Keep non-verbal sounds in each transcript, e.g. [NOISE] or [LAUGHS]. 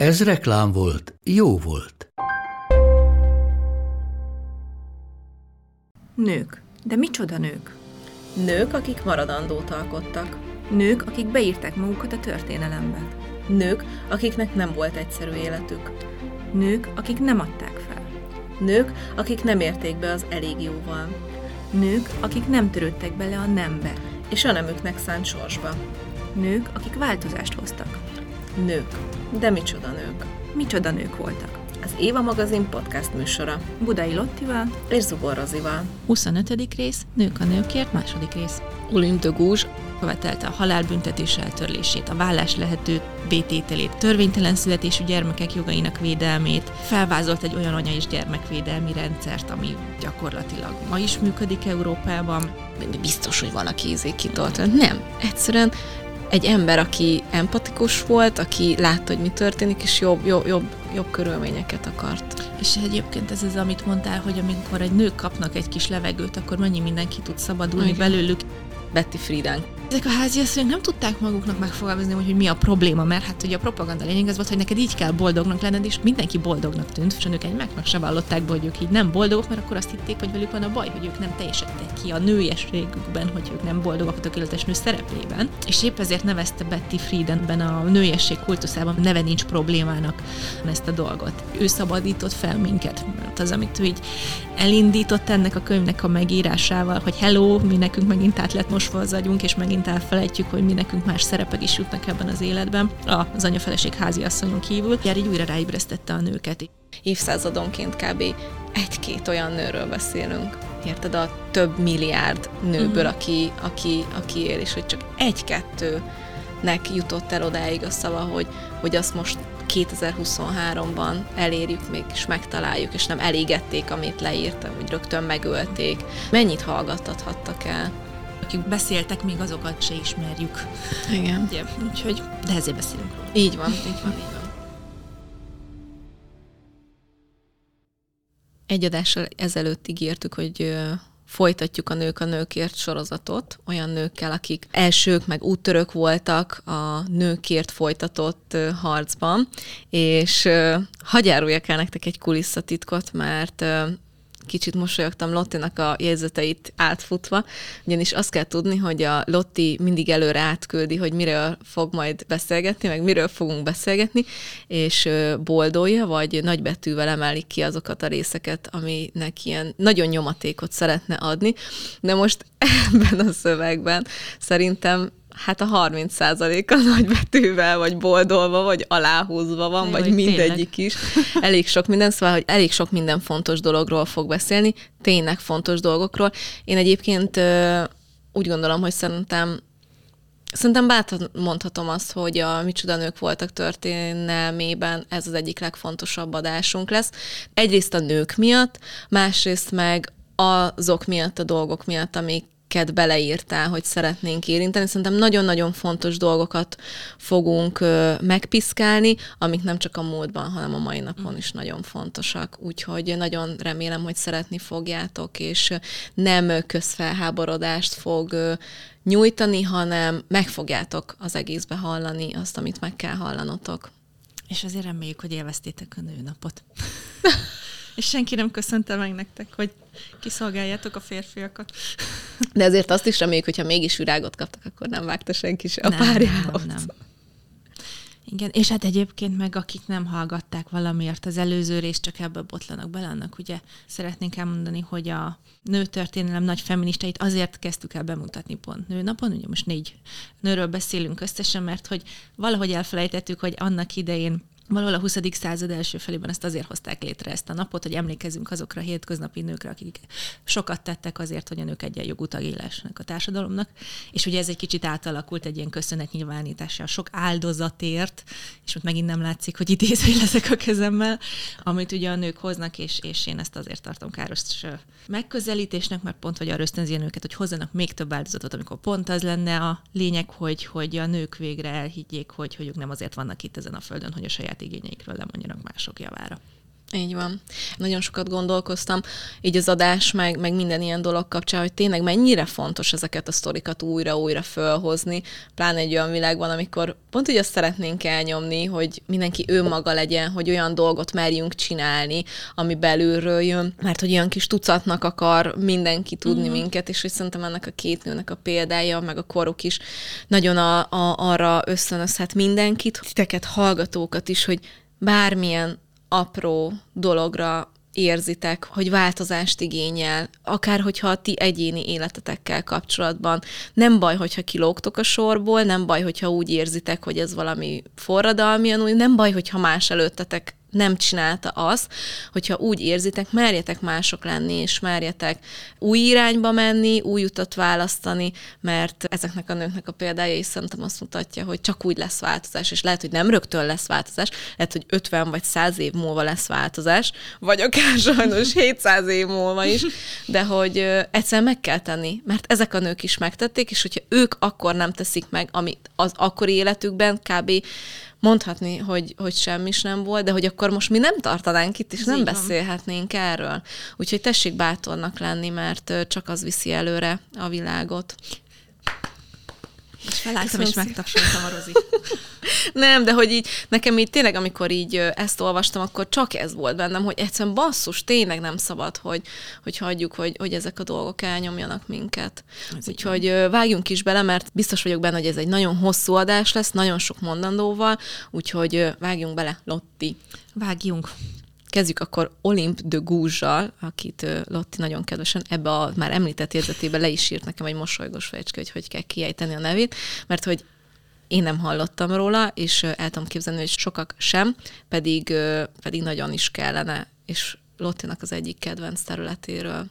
Ez reklám volt, jó volt. Nők. De micsoda nők? Nők, akik maradandót alkottak. Nők, akik beírták magukat a történelembe. Nők, akiknek nem volt egyszerű életük. Nők, akik nem adták fel. Nők, akik nem érték be az elég jóval. Nők, akik nem törődtek bele a nembe. És a nemüknek szánt sorsba. Nők, akik változást hoztak. Nők. De micsoda nők. Micsoda nők voltak. Az Éva magazin podcast műsora. Budai Lottival És Zubor Rozival. 25. rész, Nők a nőkért, második rész. Olympe de Gouges követelte a halálbüntetés eltörlését, a vállás lehető bétételét, törvénytelen születésű gyermekek jogainak védelmét, felvázolt egy olyan anya és gyermekvédelmi rendszert, ami gyakorlatilag ma is működik Európában. Biztos, hogy van, aki ízék kitolt. Nem, egyszerűen egy ember, aki empatikus volt, aki látta, hogy mi történik, és jobb, jobb, jobb, jobb körülményeket akart. És egyébként ez az, amit mondtál, hogy amikor egy nők kapnak egy kis levegőt, akkor mennyi mindenki tud szabadulni Igen. belőlük. Betty Friedan ezek a háziasszonyok nem tudták maguknak megfogalmazni, hogy mi a probléma, mert hát ugye a propaganda lényeg az volt, hogy neked így kell boldognak lenned, és mindenki boldognak tűnt, és nők egymásnak se vallották be, hogy ők így nem boldogok, mert akkor azt hitték, hogy velük van a baj, hogy ők nem teljesedtek ki a nőiességükben, hogy ők nem boldogak a tökéletes nő szereplében. És épp ezért nevezte Betty Friedenben a nőiesség kultuszában neve nincs problémának ezt a dolgot. Ő szabadított fel minket, mert az, amit ő így elindított ennek a könyvnek a megírásával, hogy hello, mi nekünk megint át lett mosva az agyunk, és megint elfelejtjük, hogy mi nekünk más szerepek is jutnak ebben az életben, az anyafeleség asszonyon kívül, jár így újra ráébresztette a nőket. Évszázadonként kb. egy-két olyan nőről beszélünk, érted, a több milliárd nőből, uh-huh. aki, aki, aki él, és hogy csak egy-kettőnek jutott el odáig a szava, hogy, hogy azt most 2023-ban elérjük még, és megtaláljuk, és nem elégették, amit leírtam, hogy rögtön megölték. Mennyit hallgattathattak el? Akik beszéltek, még azokat se ismerjük. Igen. Ugye, úgyhogy, de ezért beszélünk róla. Így van, így van, így van. Egy adással ezelőtt ígértük, hogy folytatjuk a Nők a Nőkért sorozatot, olyan nőkkel, akik elsők, meg úttörök voltak a nőkért folytatott harcban, és hagyjáruljak el nektek egy kulisszatitkot, mert kicsit mosolyogtam Lottinak a jegyzeteit átfutva, ugyanis azt kell tudni, hogy a Lotti mindig előre átküldi, hogy miről fog majd beszélgetni, meg miről fogunk beszélgetni, és boldolja, vagy nagybetűvel emelik ki azokat a részeket, aminek ilyen nagyon nyomatékot szeretne adni. De most [LAUGHS] ebben a szövegben szerintem hát a 30% a [LAUGHS] nagybetűvel, vagy boldolva, vagy aláhúzva van, Jaj, vagy mindegyik tényleg. is. Elég sok minden, szóval, hogy elég sok minden fontos dologról fog beszélni, tényleg fontos dolgokról. Én egyébként úgy gondolom, hogy szerintem Szerintem bátran mondhatom azt, hogy a Micsoda Nők voltak történelmében ez az egyik legfontosabb adásunk lesz. Egyrészt a nők miatt, másrészt meg azok miatt, a dolgok miatt, amik amiket beleírtál, hogy szeretnénk érinteni. Szerintem nagyon-nagyon fontos dolgokat fogunk megpiszkálni, amik nem csak a múltban, hanem a mai napon is nagyon fontosak. Úgyhogy nagyon remélem, hogy szeretni fogjátok, és nem közfelháborodást fog nyújtani, hanem meg fogjátok az egészbe hallani azt, amit meg kell hallanotok. És azért reméljük, hogy élveztétek a nőnapot. [LAUGHS] És senki nem köszönte meg nektek, hogy kiszolgáljátok a férfiakat. De ezért azt is reméljük, hogyha mégis virágot kaptak, akkor nem vágta senki se a nem, párjához. Nem, nem. Igen, és hát egyébként meg akik nem hallgatták valamiért az előző részt, csak ebből botlanak bele, annak ugye szeretnénk elmondani, hogy a nőtörténelem nagy feministait azért kezdtük el bemutatni pont nőnapon, ugye most négy nőről beszélünk összesen, mert hogy valahogy elfelejtettük, hogy annak idején valahol a 20. század első felében ezt azért hozták létre ezt a napot, hogy emlékezzünk azokra a hétköznapi nőkre, akik sokat tettek azért, hogy a nők egyenjogú tagélesnek a társadalomnak. És ugye ez egy kicsit átalakult egy ilyen köszönetnyilvánítással, sok áldozatért, és ott megint nem látszik, hogy idézői leszek a kezemmel, amit ugye a nők hoznak, és, és én ezt azért tartom káros megközelítésnek, mert pont, hogy arra ösztönzi a nőket, hogy hozzanak még több áldozatot, amikor pont az lenne a lényeg, hogy, hogy a nők végre elhiggyék, hogy, hogy ők nem azért vannak itt ezen a földön, hogy a saját igényeikről lemondjanak mások javára. Így van. Nagyon sokat gondolkoztam, így az adás, meg, meg minden ilyen dolog kapcsán, hogy tényleg mennyire fontos ezeket a sztorikat újra-újra fölhozni, pláne egy olyan világban, amikor pont úgy azt szeretnénk elnyomni, hogy mindenki önmaga legyen, hogy olyan dolgot merjünk csinálni, ami belülről jön, mert hogy olyan kis tucatnak akar mindenki tudni mm. minket, és hogy szerintem ennek a két nőnek a példája, meg a koruk is nagyon a, a, arra ösztönözhet mindenkit, titeket, hallgatókat is, hogy bármilyen apró dologra érzitek, hogy változást igényel, akár hogyha a ti egyéni életetekkel kapcsolatban. Nem baj, hogyha kilógtok a sorból, nem baj, hogyha úgy érzitek, hogy ez valami forradalmian új, nem baj, hogyha más előttetek nem csinálta az, hogyha úgy érzitek, merjetek mások lenni, és merjetek új irányba menni, új utat választani, mert ezeknek a nőknek a példája is szerintem azt mutatja, hogy csak úgy lesz változás, és lehet, hogy nem rögtön lesz változás, lehet, hogy 50 vagy 100 év múlva lesz változás, vagy akár [LAUGHS] sajnos 700 év múlva is, de hogy egyszerűen meg kell tenni, mert ezek a nők is megtették, és hogyha ők akkor nem teszik meg, amit az akkori életükben kb mondhatni, hogy, hogy semmi is nem volt, de hogy akkor most mi nem tartanánk itt, és Ez nem beszélhetnénk erről. Úgyhogy tessék bátornak lenni, mert csak az viszi előre a világot. És felálltam, és megtapsoltam a Rozi. [LAUGHS] Nem, de hogy így, nekem így tényleg, amikor így ezt olvastam, akkor csak ez volt bennem, hogy egyszerűen basszus, tényleg nem szabad, hogy, hogy hagyjuk, hogy, hogy ezek a dolgok elnyomjanak minket. Ez Úgyhogy vágjunk is bele, mert biztos vagyok benne, hogy ez egy nagyon hosszú adás lesz, nagyon sok mondandóval, úgyhogy vágjunk bele, Lotti. Vágjunk. Kezdjük akkor Olymp de Gouge-zal, akit Lotti nagyon kedvesen ebbe a már említett jegyzetébe le is írt nekem egy mosolygós fejecske, hogy hogy kell kiejteni a nevét, mert hogy én nem hallottam róla, és el tudom képzelni, hogy sokak sem, pedig, pedig nagyon is kellene, és Lottinak az egyik kedvenc területéről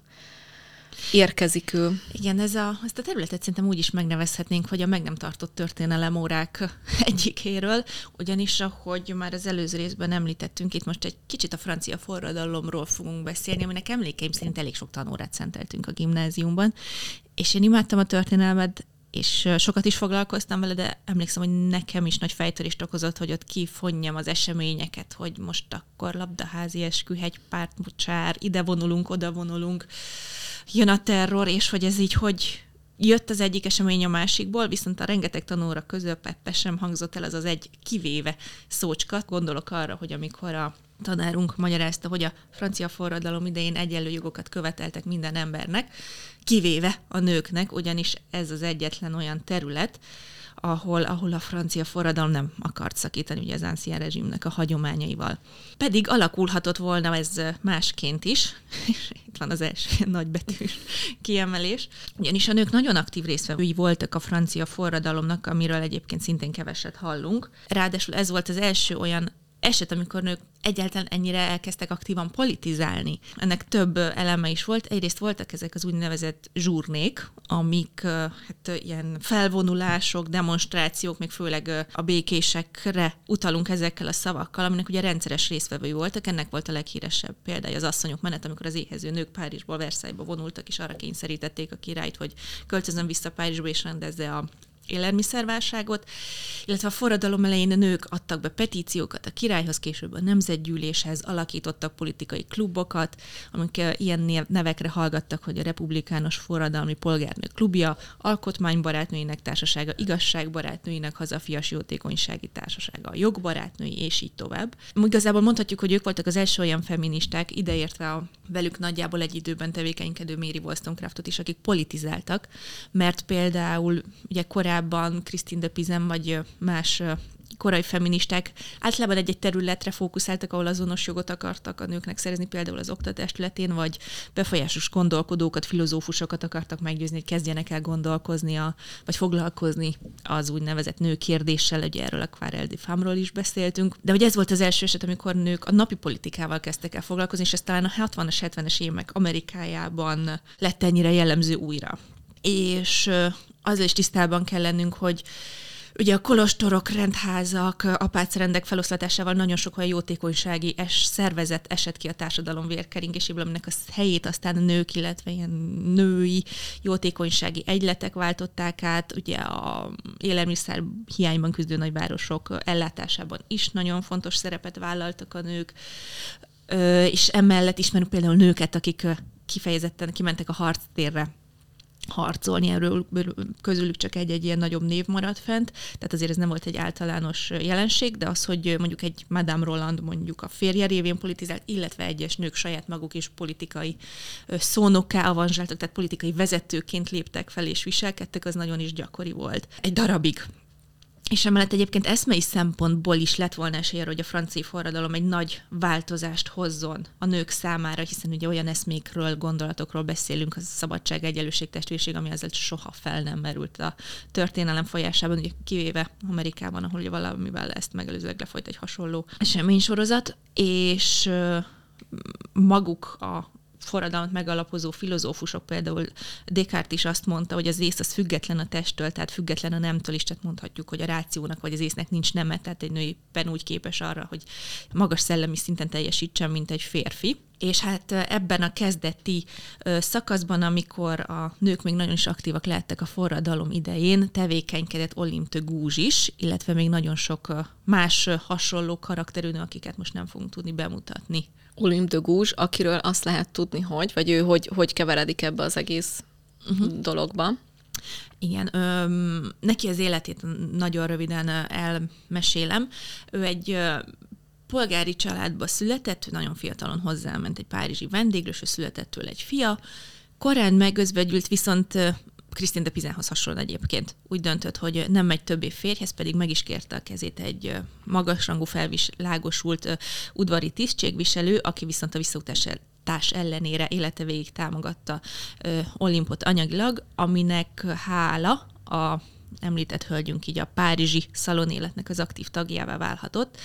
érkezik ő. Igen, ez a, ezt a területet szerintem úgy is megnevezhetnénk, hogy a meg nem tartott történelemórák [LAUGHS] egyikéről, ugyanis ahogy már az előző részben említettünk, itt most egy kicsit a francia forradalomról fogunk beszélni, aminek emlékeim szerint elég sok tanórát szenteltünk a gimnáziumban, és én imádtam a történelmet, és sokat is foglalkoztam vele, de emlékszem, hogy nekem is nagy fejtörést okozott, hogy ott kifonjam az eseményeket, hogy most akkor labdaházi eskü, hegypártmocsár, ide vonulunk, oda vonulunk, jön a terror, és hogy ez így hogy jött az egyik esemény a másikból, viszont a rengeteg tanóra közöpette sem hangzott el az az egy kivéve szócska. Gondolok arra, hogy amikor a tanárunk magyarázta, hogy a francia forradalom idején egyenlő jogokat követeltek minden embernek, kivéve a nőknek, ugyanis ez az egyetlen olyan terület, ahol, ahol a francia forradalom nem akart szakítani ugye az ancien rezsimnek a hagyományaival. Pedig alakulhatott volna ez másként is, [LAUGHS] és itt van az első nagybetűs kiemelés, ugyanis a nők nagyon aktív részvevői voltak a francia forradalomnak, amiről egyébként szintén keveset hallunk. Ráadásul ez volt az első olyan eset, amikor nők egyáltalán ennyire elkezdtek aktívan politizálni. Ennek több eleme is volt. Egyrészt voltak ezek az úgynevezett zsúrnék, amik hát ilyen felvonulások, demonstrációk, még főleg a békésekre utalunk ezekkel a szavakkal, aminek ugye rendszeres résztvevői voltak. Ennek volt a leghíresebb példája az asszonyok menet, amikor az éhező nők Párizsból, Versaillesba vonultak, és arra kényszerítették a királyt, hogy költözön vissza Párizsba és rendezze a élelmiszerválságot, illetve a forradalom elején a nők adtak be petíciókat a királyhoz, később a nemzetgyűléshez, alakítottak politikai klubokat, amik ilyen nevekre hallgattak, hogy a Republikánus Forradalmi Polgárnők Klubja, Alkotmánybarátnőinek Társasága, Igazságbarátnőinek Hazafias Jótékonysági Társasága, a Jogbarátnői, és így tovább. Igazából mondhatjuk, hogy ők voltak az első olyan feministák, ideértve a velük nagyjából egy időben tevékenykedő Mary Wollstonecraftot is, akik politizáltak, mert például ugye korábban Christine de Pizem vagy más korai feministák általában egy-egy területre fókuszáltak, ahol azonos jogot akartak a nőknek szerezni, például az oktatás területén, vagy befolyásos gondolkodókat, filozófusokat akartak meggyőzni, hogy kezdjenek el gondolkozni, a, vagy foglalkozni az úgynevezett nőkérdéssel, ugye erről a Quarel de is beszéltünk. De hogy ez volt az első eset, amikor nők a napi politikával kezdtek el foglalkozni, és ez talán a 60-as, 70-es évek Amerikájában lett ennyire jellemző újra. És azzal is tisztában kell lennünk, hogy Ugye a kolostorok, rendházak, apácrendek feloszlatásával nagyon sok olyan jótékonysági es, szervezet esett ki a társadalom vérkeringéséből, a helyét aztán a nők, illetve ilyen női jótékonysági egyletek váltották át. Ugye a élelmiszer hiányban küzdő nagyvárosok ellátásában is nagyon fontos szerepet vállaltak a nők, és emellett ismerünk például nőket, akik kifejezetten kimentek a harctérre harcolni, erről közülük csak egy-egy ilyen nagyobb név maradt fent, tehát azért ez nem volt egy általános jelenség, de az, hogy mondjuk egy Madame Roland mondjuk a férje révén politizált, illetve egyes nők saját maguk is politikai szónokká avanzsáltak, tehát politikai vezetőként léptek fel és viselkedtek, az nagyon is gyakori volt. Egy darabig és emellett egyébként eszmei szempontból is lett volna esély hogy a francia forradalom egy nagy változást hozzon a nők számára, hiszen ugye olyan eszmékről, gondolatokról beszélünk, a szabadság, egyenlőség, testvérség, ami ezzel soha fel nem merült a történelem folyásában, ugye kivéve Amerikában, ahol ugye valamivel ezt megelőzőleg lefolyt egy hasonló eseménysorozat, és maguk a forradalmat megalapozó filozófusok, például Descartes is azt mondta, hogy az ész az független a testtől, tehát független a nemtől is, tehát mondhatjuk, hogy a rációnak vagy az észnek nincs neme, tehát egy nő éppen úgy képes arra, hogy magas szellemi szinten teljesítsen, mint egy férfi. És hát ebben a kezdeti szakaszban, amikor a nők még nagyon is aktívak lehettek a forradalom idején, tevékenykedett Olympe Gúzs is, illetve még nagyon sok más hasonló karakterű nő, akiket most nem fogunk tudni bemutatni. Olympe de Gouges, akiről azt lehet tudni, hogy, vagy ő hogy, hogy keveredik ebbe az egész uh-huh. dologba. Igen, ö, neki az életét nagyon röviden elmesélem. Ő egy polgári családba született, nagyon fiatalon hozzáment egy párizsi vendéglős, született tőle egy fia, korán megözvegyült, viszont Krisztin de Pizenhoz hasonlóan egyébként. Úgy döntött, hogy nem megy többé férjhez, pedig meg is kérte a kezét egy magasrangú felvilágosult udvari tisztségviselő, aki viszont a visszautás ellenére élete végig támogatta Olimpot anyagilag, aminek hála a említett hölgyünk így a párizsi szalonéletnek az aktív tagjává válhatott.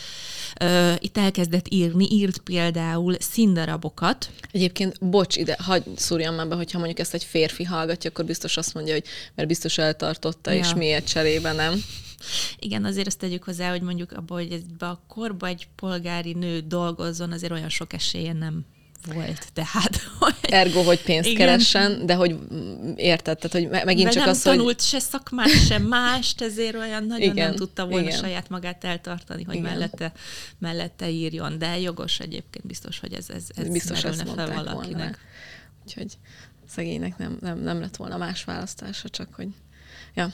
Itt elkezdett írni, írt például színdarabokat. Egyébként, bocs, ide, hagyd szúrjam már be, hogyha mondjuk ezt egy férfi hallgatja, akkor biztos azt mondja, hogy mert biztos eltartotta, ja. és miért cserébe nem. Igen, azért azt tegyük hozzá, hogy mondjuk abban, hogy a korba egy polgári nő dolgozzon, azért olyan sok esélye nem volt, tehát... [LAUGHS] Hogy... Ergo, hogy pénzt Igen. keressen, de hogy érted, tehát hogy megint de csak nem az, tanult hogy... se szakmát, se mást, ezért olyan nagyon Igen. nem tudta volna Igen. saját magát eltartani, hogy mellette, mellette írjon, de jogos egyébként biztos, hogy ez, ez, ez biztos ezt fel valakinek. Volna. Úgyhogy szegénynek nem, nem, nem lett volna más választása, csak hogy... Ja,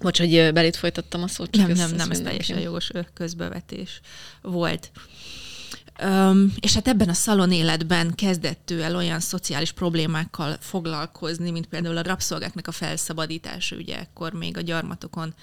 Bocs, hogy belét folytattam a szót. Csak nem, ez, nem, nem, ez teljesen jogos közbevetés volt. Öm, és hát ebben a szalon életben kezdett ő el olyan szociális problémákkal foglalkozni, mint például a rabszolgáknak a felszabadítása, ugye ekkor még a gyarmatokon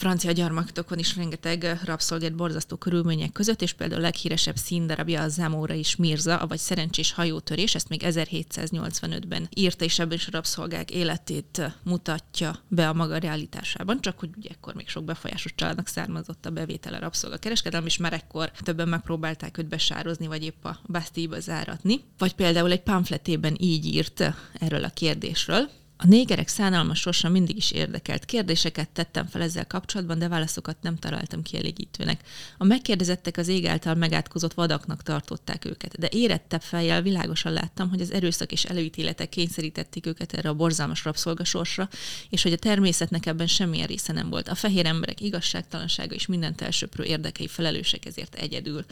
francia gyarmatokon is rengeteg rabszolgát borzasztó körülmények között, és például a leghíresebb színdarabja a Zamora is Mirza, vagy Szerencsés hajótörés, ezt még 1785-ben írta, és ebben is a rabszolgák életét mutatja be a maga realitásában, csak hogy ugye ekkor még sok befolyásos családnak származott a bevétele rabszolga kereskedelem, és már ekkor többen megpróbálták őt besározni, vagy épp a Bastille-ba záratni. Vagy például egy pamfletében így írt erről a kérdésről, a négerek szánalmas sorsa mindig is érdekelt. Kérdéseket tettem fel ezzel kapcsolatban, de válaszokat nem találtam kielégítőnek. A megkérdezettek az ég által megátkozott vadaknak tartották őket, de érettebb fejjel világosan láttam, hogy az erőszak és előítéletek kényszerítették őket erre a borzalmas rabszolgasorsra, és hogy a természetnek ebben semmilyen része nem volt. A fehér emberek igazságtalansága és mindent elsöprő érdekei felelősek ezért egyedül.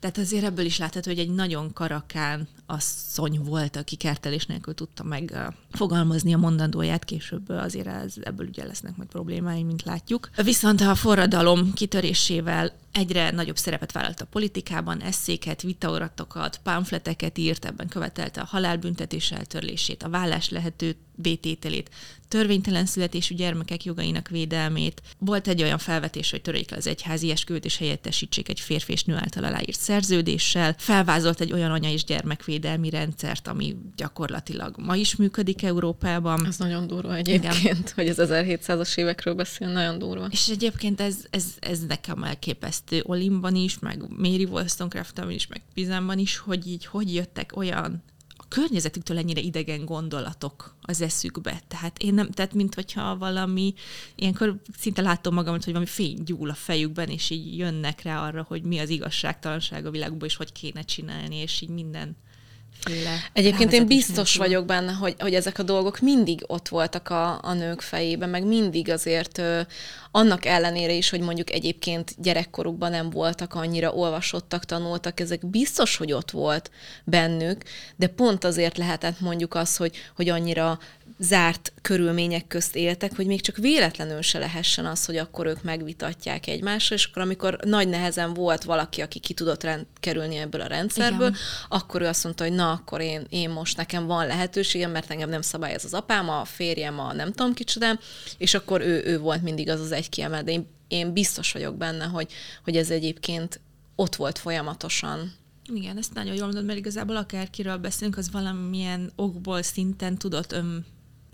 Tehát azért ebből is látható, hogy egy nagyon karakán asszony volt, aki kertelés nélkül tudta meg fogalmazni a mondandóját, később azért ez, ebből ugye lesznek majd problémái, mint látjuk. Viszont a forradalom kitörésével egyre nagyobb szerepet vállalt a politikában, eszéket, vitaoratokat, pamfleteket írt, ebben követelte a halálbüntetés eltörlését, a vállás lehető vétételét, törvénytelen születésű gyermekek jogainak védelmét. Volt egy olyan felvetés, hogy törjék le az egyházi esküvőt és helyettesítsék egy férfi és nő által aláírt szerződéssel. Felvázolt egy olyan anya és gyermekvédelmi rendszert, ami gyakorlatilag ma is működik Európában. Ez nagyon durva egyébként, Igen. hogy az 1700-as évekről beszél, nagyon durva. És egyébként ez, ez, ez nekem elképesztő Olimban is, meg Mary Wollstonecraft-ban is, meg Pizánban is, hogy így hogy jöttek olyan környezetüktől ennyire idegen gondolatok az eszükbe. Tehát én nem, tehát mint hogyha valami, ilyenkor szinte látom magam, hogy valami fény gyúl a fejükben, és így jönnek rá arra, hogy mi az igazságtalanság a világban, és hogy kéne csinálni, és így minden Féle Egyébként én biztos vagyok benne, hogy, hogy ezek a dolgok mindig ott voltak a, a nők fejében, meg mindig azért ö, annak ellenére is, hogy mondjuk egyébként gyerekkorukban nem voltak annyira olvasottak, tanultak, ezek biztos, hogy ott volt bennük, de pont azért lehetett mondjuk az, hogy, hogy annyira zárt körülmények közt éltek, hogy még csak véletlenül se lehessen az, hogy akkor ők megvitatják egymással, és akkor amikor nagy nehezen volt valaki, aki ki tudott rend, kerülni ebből a rendszerből, Igen. akkor ő azt mondta, hogy na, akkor én, én most nekem van lehetőségem, mert engem nem szabályoz az apám, a férjem, a nem tudom kicsodám, és akkor ő, ő volt mindig az az egy kiemel, de én, én biztos vagyok benne, hogy, hogy ez egyébként ott volt folyamatosan. Igen, ezt nagyon jól mondod, mert igazából akárkiről beszélünk, az valamilyen okból szinten tudott ön,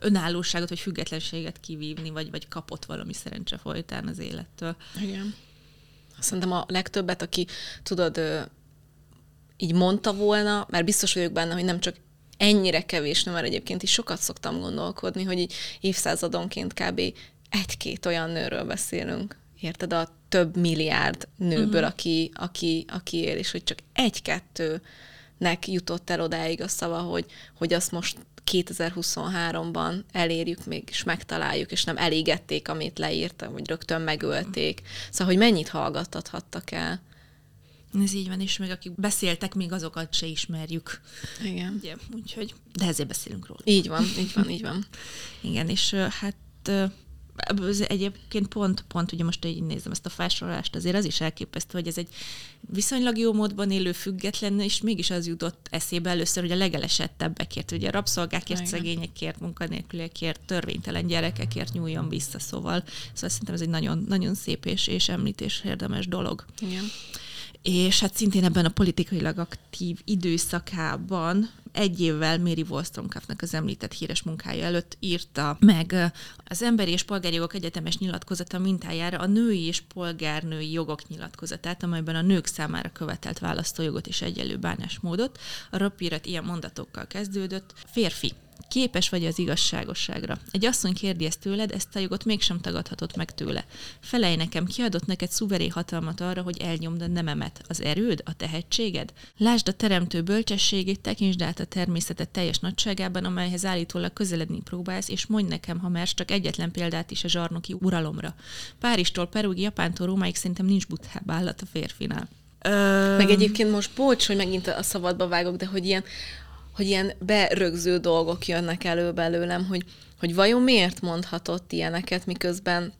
önállóságot vagy függetlenséget kivívni, vagy, vagy kapott valami szerencse folytán az élettől. Igen. Szerintem a legtöbbet, aki tudod, így mondta volna, mert biztos vagyok benne, hogy nem csak ennyire kevés, mert egyébként is sokat szoktam gondolkodni, hogy így évszázadonként kb. egy-két olyan nőről beszélünk. Érted? A több milliárd nőből, uh-huh. aki, aki, aki él, és hogy csak egy-kettőnek jutott el odáig a szava, hogy, hogy azt most 2023-ban elérjük még, és megtaláljuk, és nem elégették, amit leírtam, hogy rögtön megölték. Szóval, hogy mennyit hallgattathattak el. Ez így van, és meg akik beszéltek, még azokat se ismerjük. Igen. Ugye, úgyhogy, de ezért beszélünk róla. Így van, így van, így van. [LAUGHS] Igen, és hát ez egyébként pont, pont ugye most így nézem ezt a felsorolást, azért az is elképesztő, hogy ez egy viszonylag jó módban élő független, és mégis az jutott eszébe először, hogy a legelesettebbekért, ugye a rabszolgákért, Igen. szegényekért, munkanélküliekért, törvénytelen gyerekekért nyúljon vissza, szóval, szóval szerintem ez egy nagyon, nagyon szép és, és említés érdemes dolog. Igen és hát szintén ebben a politikailag aktív időszakában egy évvel Mary Wollstonecraftnak az említett híres munkája előtt írta meg az Emberi és Polgárjogok Egyetemes nyilatkozata mintájára a női és polgárnői jogok nyilatkozatát, amelyben a nők számára követelt választójogot és egyenlő bánásmódot. A rapírat ilyen mondatokkal kezdődött. Férfi, Képes vagy az igazságosságra. Egy asszony kérdi ezt tőled, ezt a jogot mégsem tagadhatott meg tőle. Felej nekem, kiadott neked szuveré hatalmat arra, hogy elnyomd a nememet. Az erőd, a tehetséged? Lásd a teremtő bölcsességét, tekintsd át a természetet teljes nagyságában, amelyhez állítólag közeledni próbálsz, és mondj nekem, ha már csak egyetlen példát is a zsarnoki uralomra. Páristól Perúg, Japántól Rómáig szerintem nincs buthább állat a férfinál. Meg egyébként most bocs, hogy megint a szabadba vágok, de hogy ilyen hogy ilyen berögző dolgok jönnek elő belőlem, hogy, hogy vajon miért mondhatott ilyeneket, miközben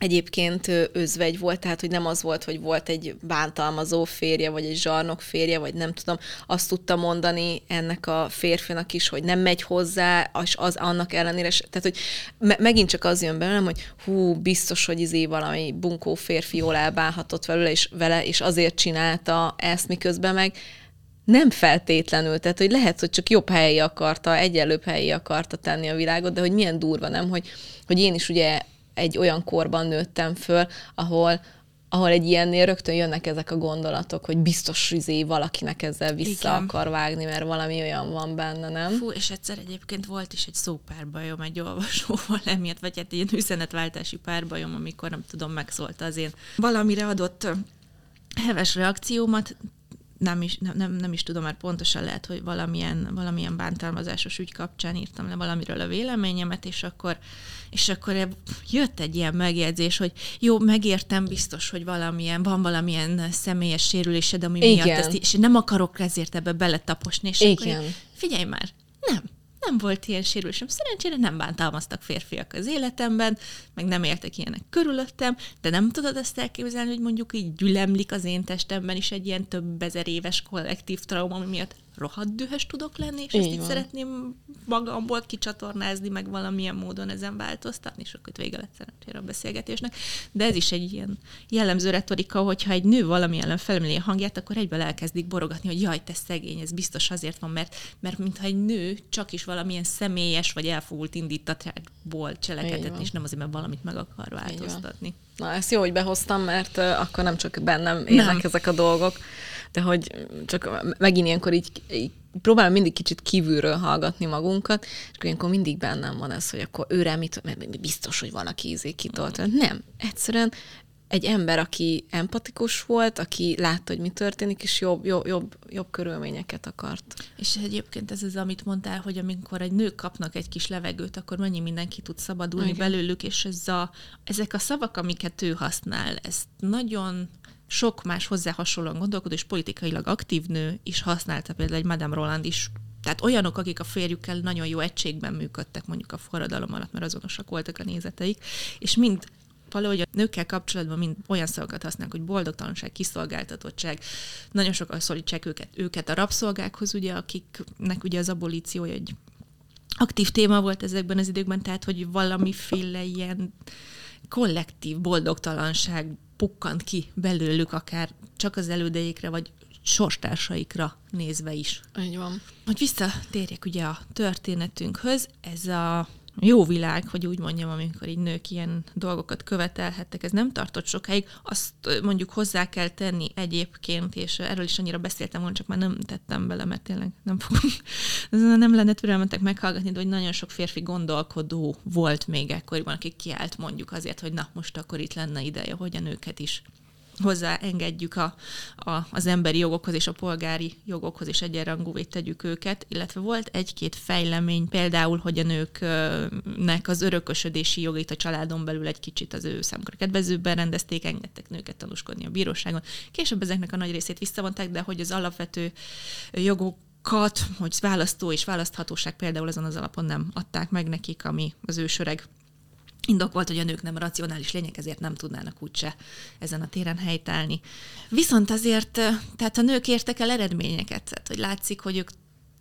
egyébként özvegy volt, tehát hogy nem az volt, hogy volt egy bántalmazó férje, vagy egy zsarnok férje, vagy nem tudom, azt tudta mondani ennek a férfinak is, hogy nem megy hozzá, és az annak ellenére, tehát hogy me- megint csak az jön belőlem, hogy hú, biztos, hogy izé valami bunkó férfi jól elbánhatott vele, és, vele, és azért csinálta ezt, miközben meg nem feltétlenül, tehát hogy lehet, hogy csak jobb helyi akarta, egyenlőbb helyi akarta tenni a világot, de hogy milyen durva, nem, hogy, hogy én is ugye egy olyan korban nőttem föl, ahol, ahol egy ilyennél rögtön jönnek ezek a gondolatok, hogy biztos izé valakinek ezzel vissza Igen. akar vágni, mert valami olyan van benne, nem? Fú, és egyszer egyébként volt is egy szópárbajom egy olvasóval emiatt, vagy hát ilyen üzenetváltási párbajom, amikor nem tudom, megszólta az én valamire adott heves reakciómat, nem is, nem, nem, is tudom, mert pontosan lehet, hogy valamilyen, valamilyen bántalmazásos ügy kapcsán írtam le valamiről a véleményemet, és akkor, és akkor jött egy ilyen megjegyzés, hogy jó, megértem biztos, hogy valamilyen, van valamilyen személyes sérülésed, ami Igen. miatt ezt, és nem akarok ezért ebbe beletaposni, és Igen. akkor figyelj már, nem, nem volt ilyen sérülésem. Szerencsére nem bántalmaztak férfiak az életemben, meg nem éltek ilyenek körülöttem, de nem tudod ezt elképzelni, hogy mondjuk így gyülemlik az én testemben is egy ilyen több ezer éves kollektív trauma, ami miatt rohadt dühös tudok lenni, és Így ezt így van. szeretném magamból kicsatornázni, meg valamilyen módon ezen változtatni, és akkor vége lett szerencsére a beszélgetésnek. De ez is egy ilyen jellemző retorika, hogyha egy nő valami ellen felemeli a hangját, akkor egyből elkezdik borogatni, hogy jaj, te szegény, ez biztos azért van, mert, mert mintha egy nő csak is valamilyen személyes vagy elfogult indítatásból cselekedett, és nem azért, mert valamit meg akar változtatni. Na, ezt jó, hogy behoztam, mert akkor nem csak bennem élnek Nem. ezek a dolgok, de hogy csak megint ilyenkor így, így próbálom mindig kicsit kívülről hallgatni magunkat, és akkor ilyenkor mindig bennem van ez, hogy akkor őre mit, mert biztos, hogy van, aki ízé kitolt. Nem, egyszerűen egy ember, aki empatikus volt, aki látta, hogy mi történik, és jobb, jobb, jobb, jobb körülményeket akart. És egyébként ez az, amit mondtál, hogy amikor egy nők kapnak egy kis levegőt, akkor mennyi mindenki tud szabadulni Igen. Belőlük, és ez a, ezek a szavak, amiket ő használ, ezt nagyon sok más hozzá hasonlóan gondolkodó és politikailag aktív nő is használta, például egy Madame Roland is, tehát olyanok, akik a férjükkel nagyon jó egységben működtek mondjuk a forradalom alatt, mert azonosak voltak a nézeteik, és mind valahogy a nőkkel kapcsolatban mind olyan szavakat használnak, hogy boldogtalanság, kiszolgáltatottság. Nagyon sokan szólítsák őket, őket a rabszolgákhoz, ugye, akiknek ugye az abolíciója egy aktív téma volt ezekben az időkben, tehát hogy valamiféle ilyen kollektív boldogtalanság pukkant ki belőlük, akár csak az elődejékre, vagy sorstársaikra nézve is. Így van. Hogy visszatérjek ugye a történetünkhöz, ez a jó világ, hogy úgy mondjam, amikor így nők ilyen dolgokat követelhettek, ez nem tartott sokáig. Azt mondjuk hozzá kell tenni egyébként, és erről is annyira beszéltem volna, csak már nem tettem bele, mert tényleg nem fogom, [LAUGHS] nem lenne türelmetek meghallgatni, de hogy nagyon sok férfi gondolkodó volt még ekkoriban, akik kiállt mondjuk azért, hogy na, most akkor itt lenne ideje, hogy a nőket is hozzáengedjük a, a, az emberi jogokhoz és a polgári jogokhoz, és egyenrangúvé tegyük őket, illetve volt egy-két fejlemény, például, hogy a nőknek az örökösödési jogait a családon belül egy kicsit az ő számukra kedvezőbben rendezték, engedtek nőket tanúskodni a bíróságon. Később ezeknek a nagy részét visszavonták, de hogy az alapvető jogok kat, hogy választó és választhatóság például azon az alapon nem adták meg nekik, ami az ősöreg indok volt, hogy a nők nem racionális lények, ezért nem tudnának úgyse ezen a téren helytállni. Viszont azért, eh, tehát a nők értek el eredményeket, tehát hogy látszik, hogy ők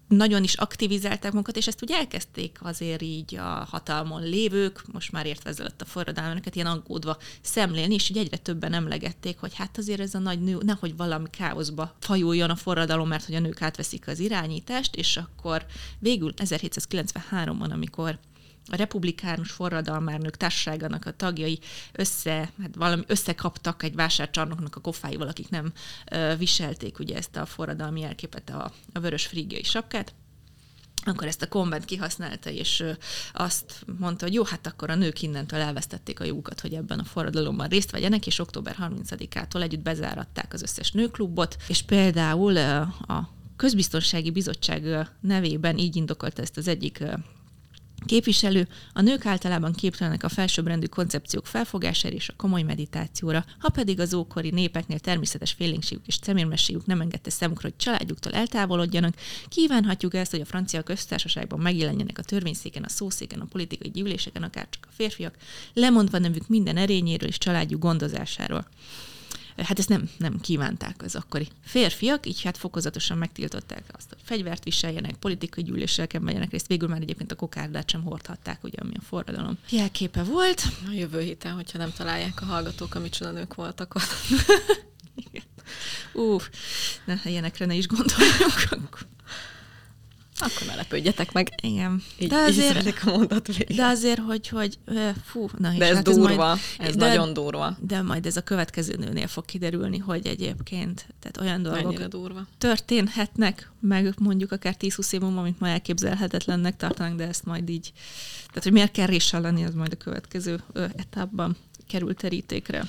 nagyon is aktivizálták magukat, és ezt úgy elkezdték azért így a hatalmon lévők, most már értve ezzel a forradalmakat, ilyen aggódva szemlélni, és így egyre többen emlegették, hogy hát azért ez a nagy nő, nehogy valami káoszba fajuljon a forradalom, mert hogy a nők átveszik az irányítást, és akkor végül 1793-ban, amikor a republikánus forradalmárnők társaságának a tagjai össze, hát valami összekaptak egy vásárcsarnoknak a kofáival, akik nem ö, viselték ugye ezt a forradalmi jelképet, a, a vörös frígiai sapkát, akkor ezt a konvent kihasználta, és azt mondta, hogy jó, hát akkor a nők innentől elvesztették a jogukat, hogy ebben a forradalomban részt vegyenek, és október 30-ától együtt bezáratták az összes nőklubot, és például a Közbiztonsági Bizottság nevében így indokolta ezt az egyik Képviselő, a nők általában képtelenek a felsőbbrendű koncepciók felfogására és a komoly meditációra, ha pedig az ókori népeknél természetes félénkségük és szemérmességük nem engedte számukra, hogy családjuktól eltávolodjanak, kívánhatjuk ezt, hogy a francia köztársaságban megjelenjenek a törvényszéken, a szószéken, a politikai gyűléseken, akár csak a férfiak, lemondva nevük minden erényéről és családjuk gondozásáról. Hát ezt nem, nem kívánták az akkori férfiak, így hát fokozatosan megtiltották azt, hogy fegyvert viseljenek, politikai gyűléseken vegyenek részt. Végül már egyébként a kokárdát sem hordhatták, ugye, ami a forradalom jelképe volt. A jövő héten, hogyha nem találják a hallgatók, a micsoda nők voltak ott. [LAUGHS] Uff, ne, ilyenekre ne is gondoljunk. Akkor. Ne lepődjetek meg. Igen. Így, De azért, így a mondat végén. de azért, hogy, hogy fú, na De ez hát durva, majd, ez de, nagyon durva. De majd ez a következő nőnél fog kiderülni, hogy egyébként, tehát olyan dolgok Mennyire durva. történhetnek, meg mondjuk akár 10-20 év múlva, amit ma elképzelhetetlennek tartanak, de ezt majd így, tehát hogy miért kell réssel lenni, az majd a következő etapban kerül terítékre.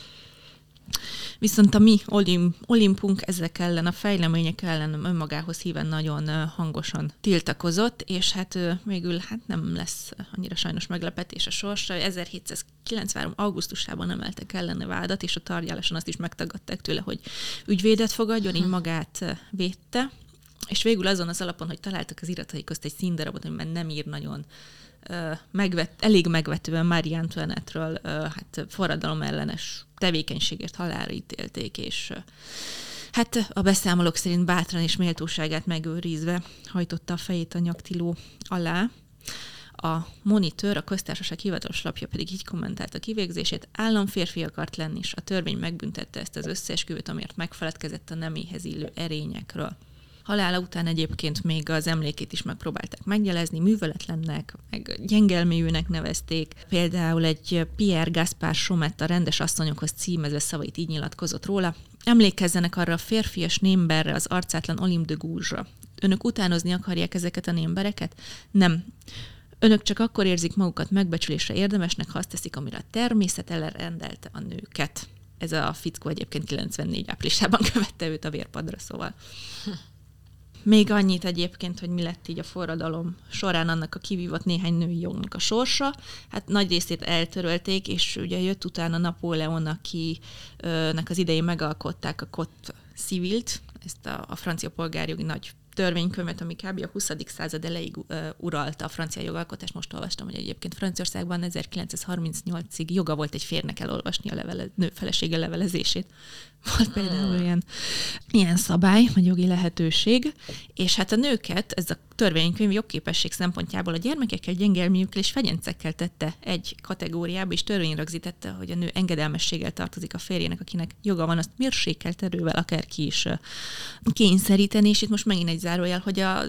Viszont a mi olim, olimpunk ezek ellen, a fejlemények ellen önmagához híven nagyon hangosan tiltakozott, és hát végül hát nem lesz annyira sajnos meglepetés a sorsa. 1793. augusztusában emeltek ellene vádat, és a tárgyaláson azt is megtagadták tőle, hogy ügyvédet fogadjon, így magát ö, védte és végül azon az alapon, hogy találtak az iratai közt egy színdarabot, amiben nem ír nagyon megvet, elég megvetően Mária Antoinette-ről hát forradalom ellenes tevékenységért halálra ítélték, és hát a beszámolók szerint bátran és méltóságát megőrizve hajtotta a fejét a nyaktiló alá. A Monitor, a köztársaság hivatalos lapja pedig így kommentált a kivégzését, államférfi akart lenni, és a törvény megbüntette ezt az összeesküvőt, amiért megfeledkezett a neméhez illő erényekről. Halála után egyébként még az emlékét is megpróbálták megjelezni, műveletlennek, meg gyengelméjűnek nevezték. Például egy Pierre Gaspar Sometta rendes asszonyokhoz címezve szavait így nyilatkozott róla. Emlékezzenek arra a férfias némberre, az arcátlan Olim de Gouge-ra. Önök utánozni akarják ezeket a némbereket? Nem. Önök csak akkor érzik magukat megbecsülésre érdemesnek, ha azt teszik, amire a természet elrendelte a nőket. Ez a fickó egyébként 94 áprilisában [LAUGHS] követte őt a vérpadra, szóval. [LAUGHS] Még annyit egyébként, hogy mi lett így a forradalom során annak a kivívott néhány női jognak a sorsa. Hát nagy részét eltörölték, és ugye jött utána Napóleon, akinek az idején megalkották a Cot Civilt, ezt a, a francia polgárjogi nagy törvénykönyvet, ami kb. a 20. század elejéig uralta a francia jogalkotást. Most olvastam, hogy egyébként Franciaországban 1938-ig joga volt egy férnek elolvasni a levele, nő felesége levelezését. Volt például ilyen, ilyen szabály, vagy jogi lehetőség, és hát a nőket ez a törvénykönyv jogképesség szempontjából a gyermekekkel, gyengelmiükkel és fegyencekkel tette egy kategóriába, és törvény rögzítette, hogy a nő engedelmességgel tartozik a férjének, akinek joga van azt mérsékelt erővel akár ki is kényszeríteni, és itt most megint egy zárójel, hogy a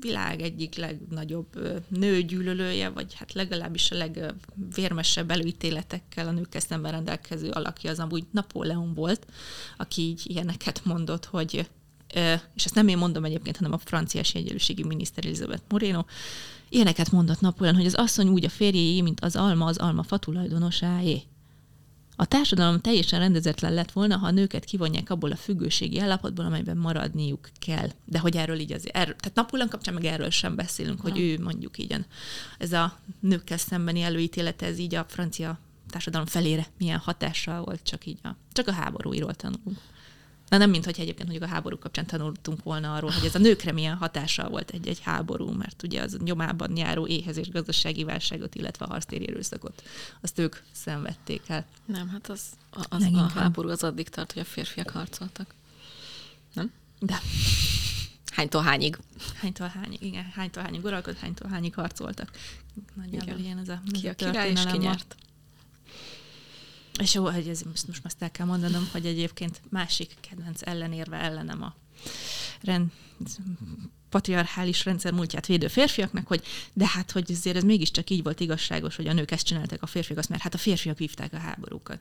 világ egyik legnagyobb nőgyűlölője, vagy hát legalábbis a legvérmesebb előítéletekkel a nőkkel szemben rendelkező alakja az amúgy Napóleon volt, aki így ilyeneket mondott, hogy és ezt nem én mondom egyébként, hanem a franciás egyenlőségi miniszter Elizabeth Moreno, ilyeneket mondott Napóleon, hogy az asszony úgy a férjéjé, mint az alma az alma fa tulajdonosáé. A társadalom teljesen rendezetlen lett volna, ha a nőket kivonják abból a függőségi állapotból, amelyben maradniuk kell. De hogy erről így azért, erről, tehát Napóleon kapcsán meg erről sem beszélünk, hogy ő mondjuk így ez a nőkkel szembeni előítélete, ez így a francia társadalom felére milyen hatással volt, csak így a, csak a háborúiról tanulunk. Na nem, mint hogy egyébként mondjuk a háború kapcsán tanultunk volna arról, hogy ez a nőkre milyen hatással volt egy-egy háború, mert ugye az nyomában járó éhezés, gazdasági válságot, illetve a harctéri erőszakot, azt ők szenvedték el. Nem, hát az, az a háború az addig tart, hogy a férfiak harcoltak. Nem? De. Hánytól hányig? Hánytól hányig, igen. Hánytól hányig uralkodott, hánytól hányig harcoltak. Nagyjából igen. ilyen ez a, ki a király és ki nyert. És jó, hogy ez, most, most azt el kell mondanom, hogy egyébként másik kedvenc ellenérve ellenem a rend, patriarchális rendszer múltját védő férfiaknak, hogy de hát, hogy azért ez mégiscsak így volt igazságos, hogy a nők ezt csináltak a férfiak, azt, mert hát a férfiak vívták a háborúkat.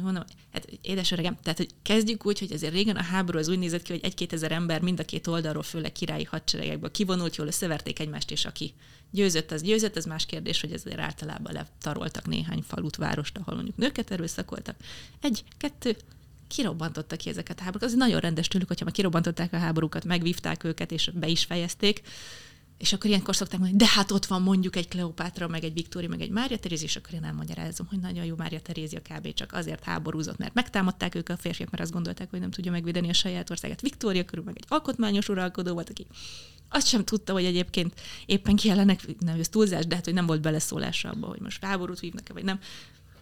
Mondom, hát édes öregem, tehát hogy kezdjük úgy, hogy azért régen a háború az úgy nézett ki, hogy egy-két ezer ember mind a két oldalról, főleg királyi hadseregekből kivonult, jól összeverték egymást, és aki győzött, az győzött, ez más kérdés, hogy ezért általában letaroltak néhány falut, várost, ahol mondjuk nőket erőszakoltak. Egy, kettő, kirobbantottak ki ezeket a háborúkat. Az nagyon rendes tőlük, hogyha már kirobbantották a háborúkat, megvívták őket, és be is fejezték. És akkor ilyenkor szokták mondani, de hát ott van mondjuk egy Kleopátra, meg egy Viktória, meg egy Mária Terézi, és akkor én elmagyarázom, hogy nagyon jó Mária Terézia kb. csak azért háborúzott, mert megtámadták ők a férfiak, mert azt gondolták, hogy nem tudja megvédeni a saját országát. Viktória körül meg egy alkotmányos uralkodó volt, aki azt sem tudta, hogy egyébként éppen kiellenek, nem ez túlzás, de hát, hogy nem volt beleszólása abba, hogy most háborút vívnak-e, vagy nem.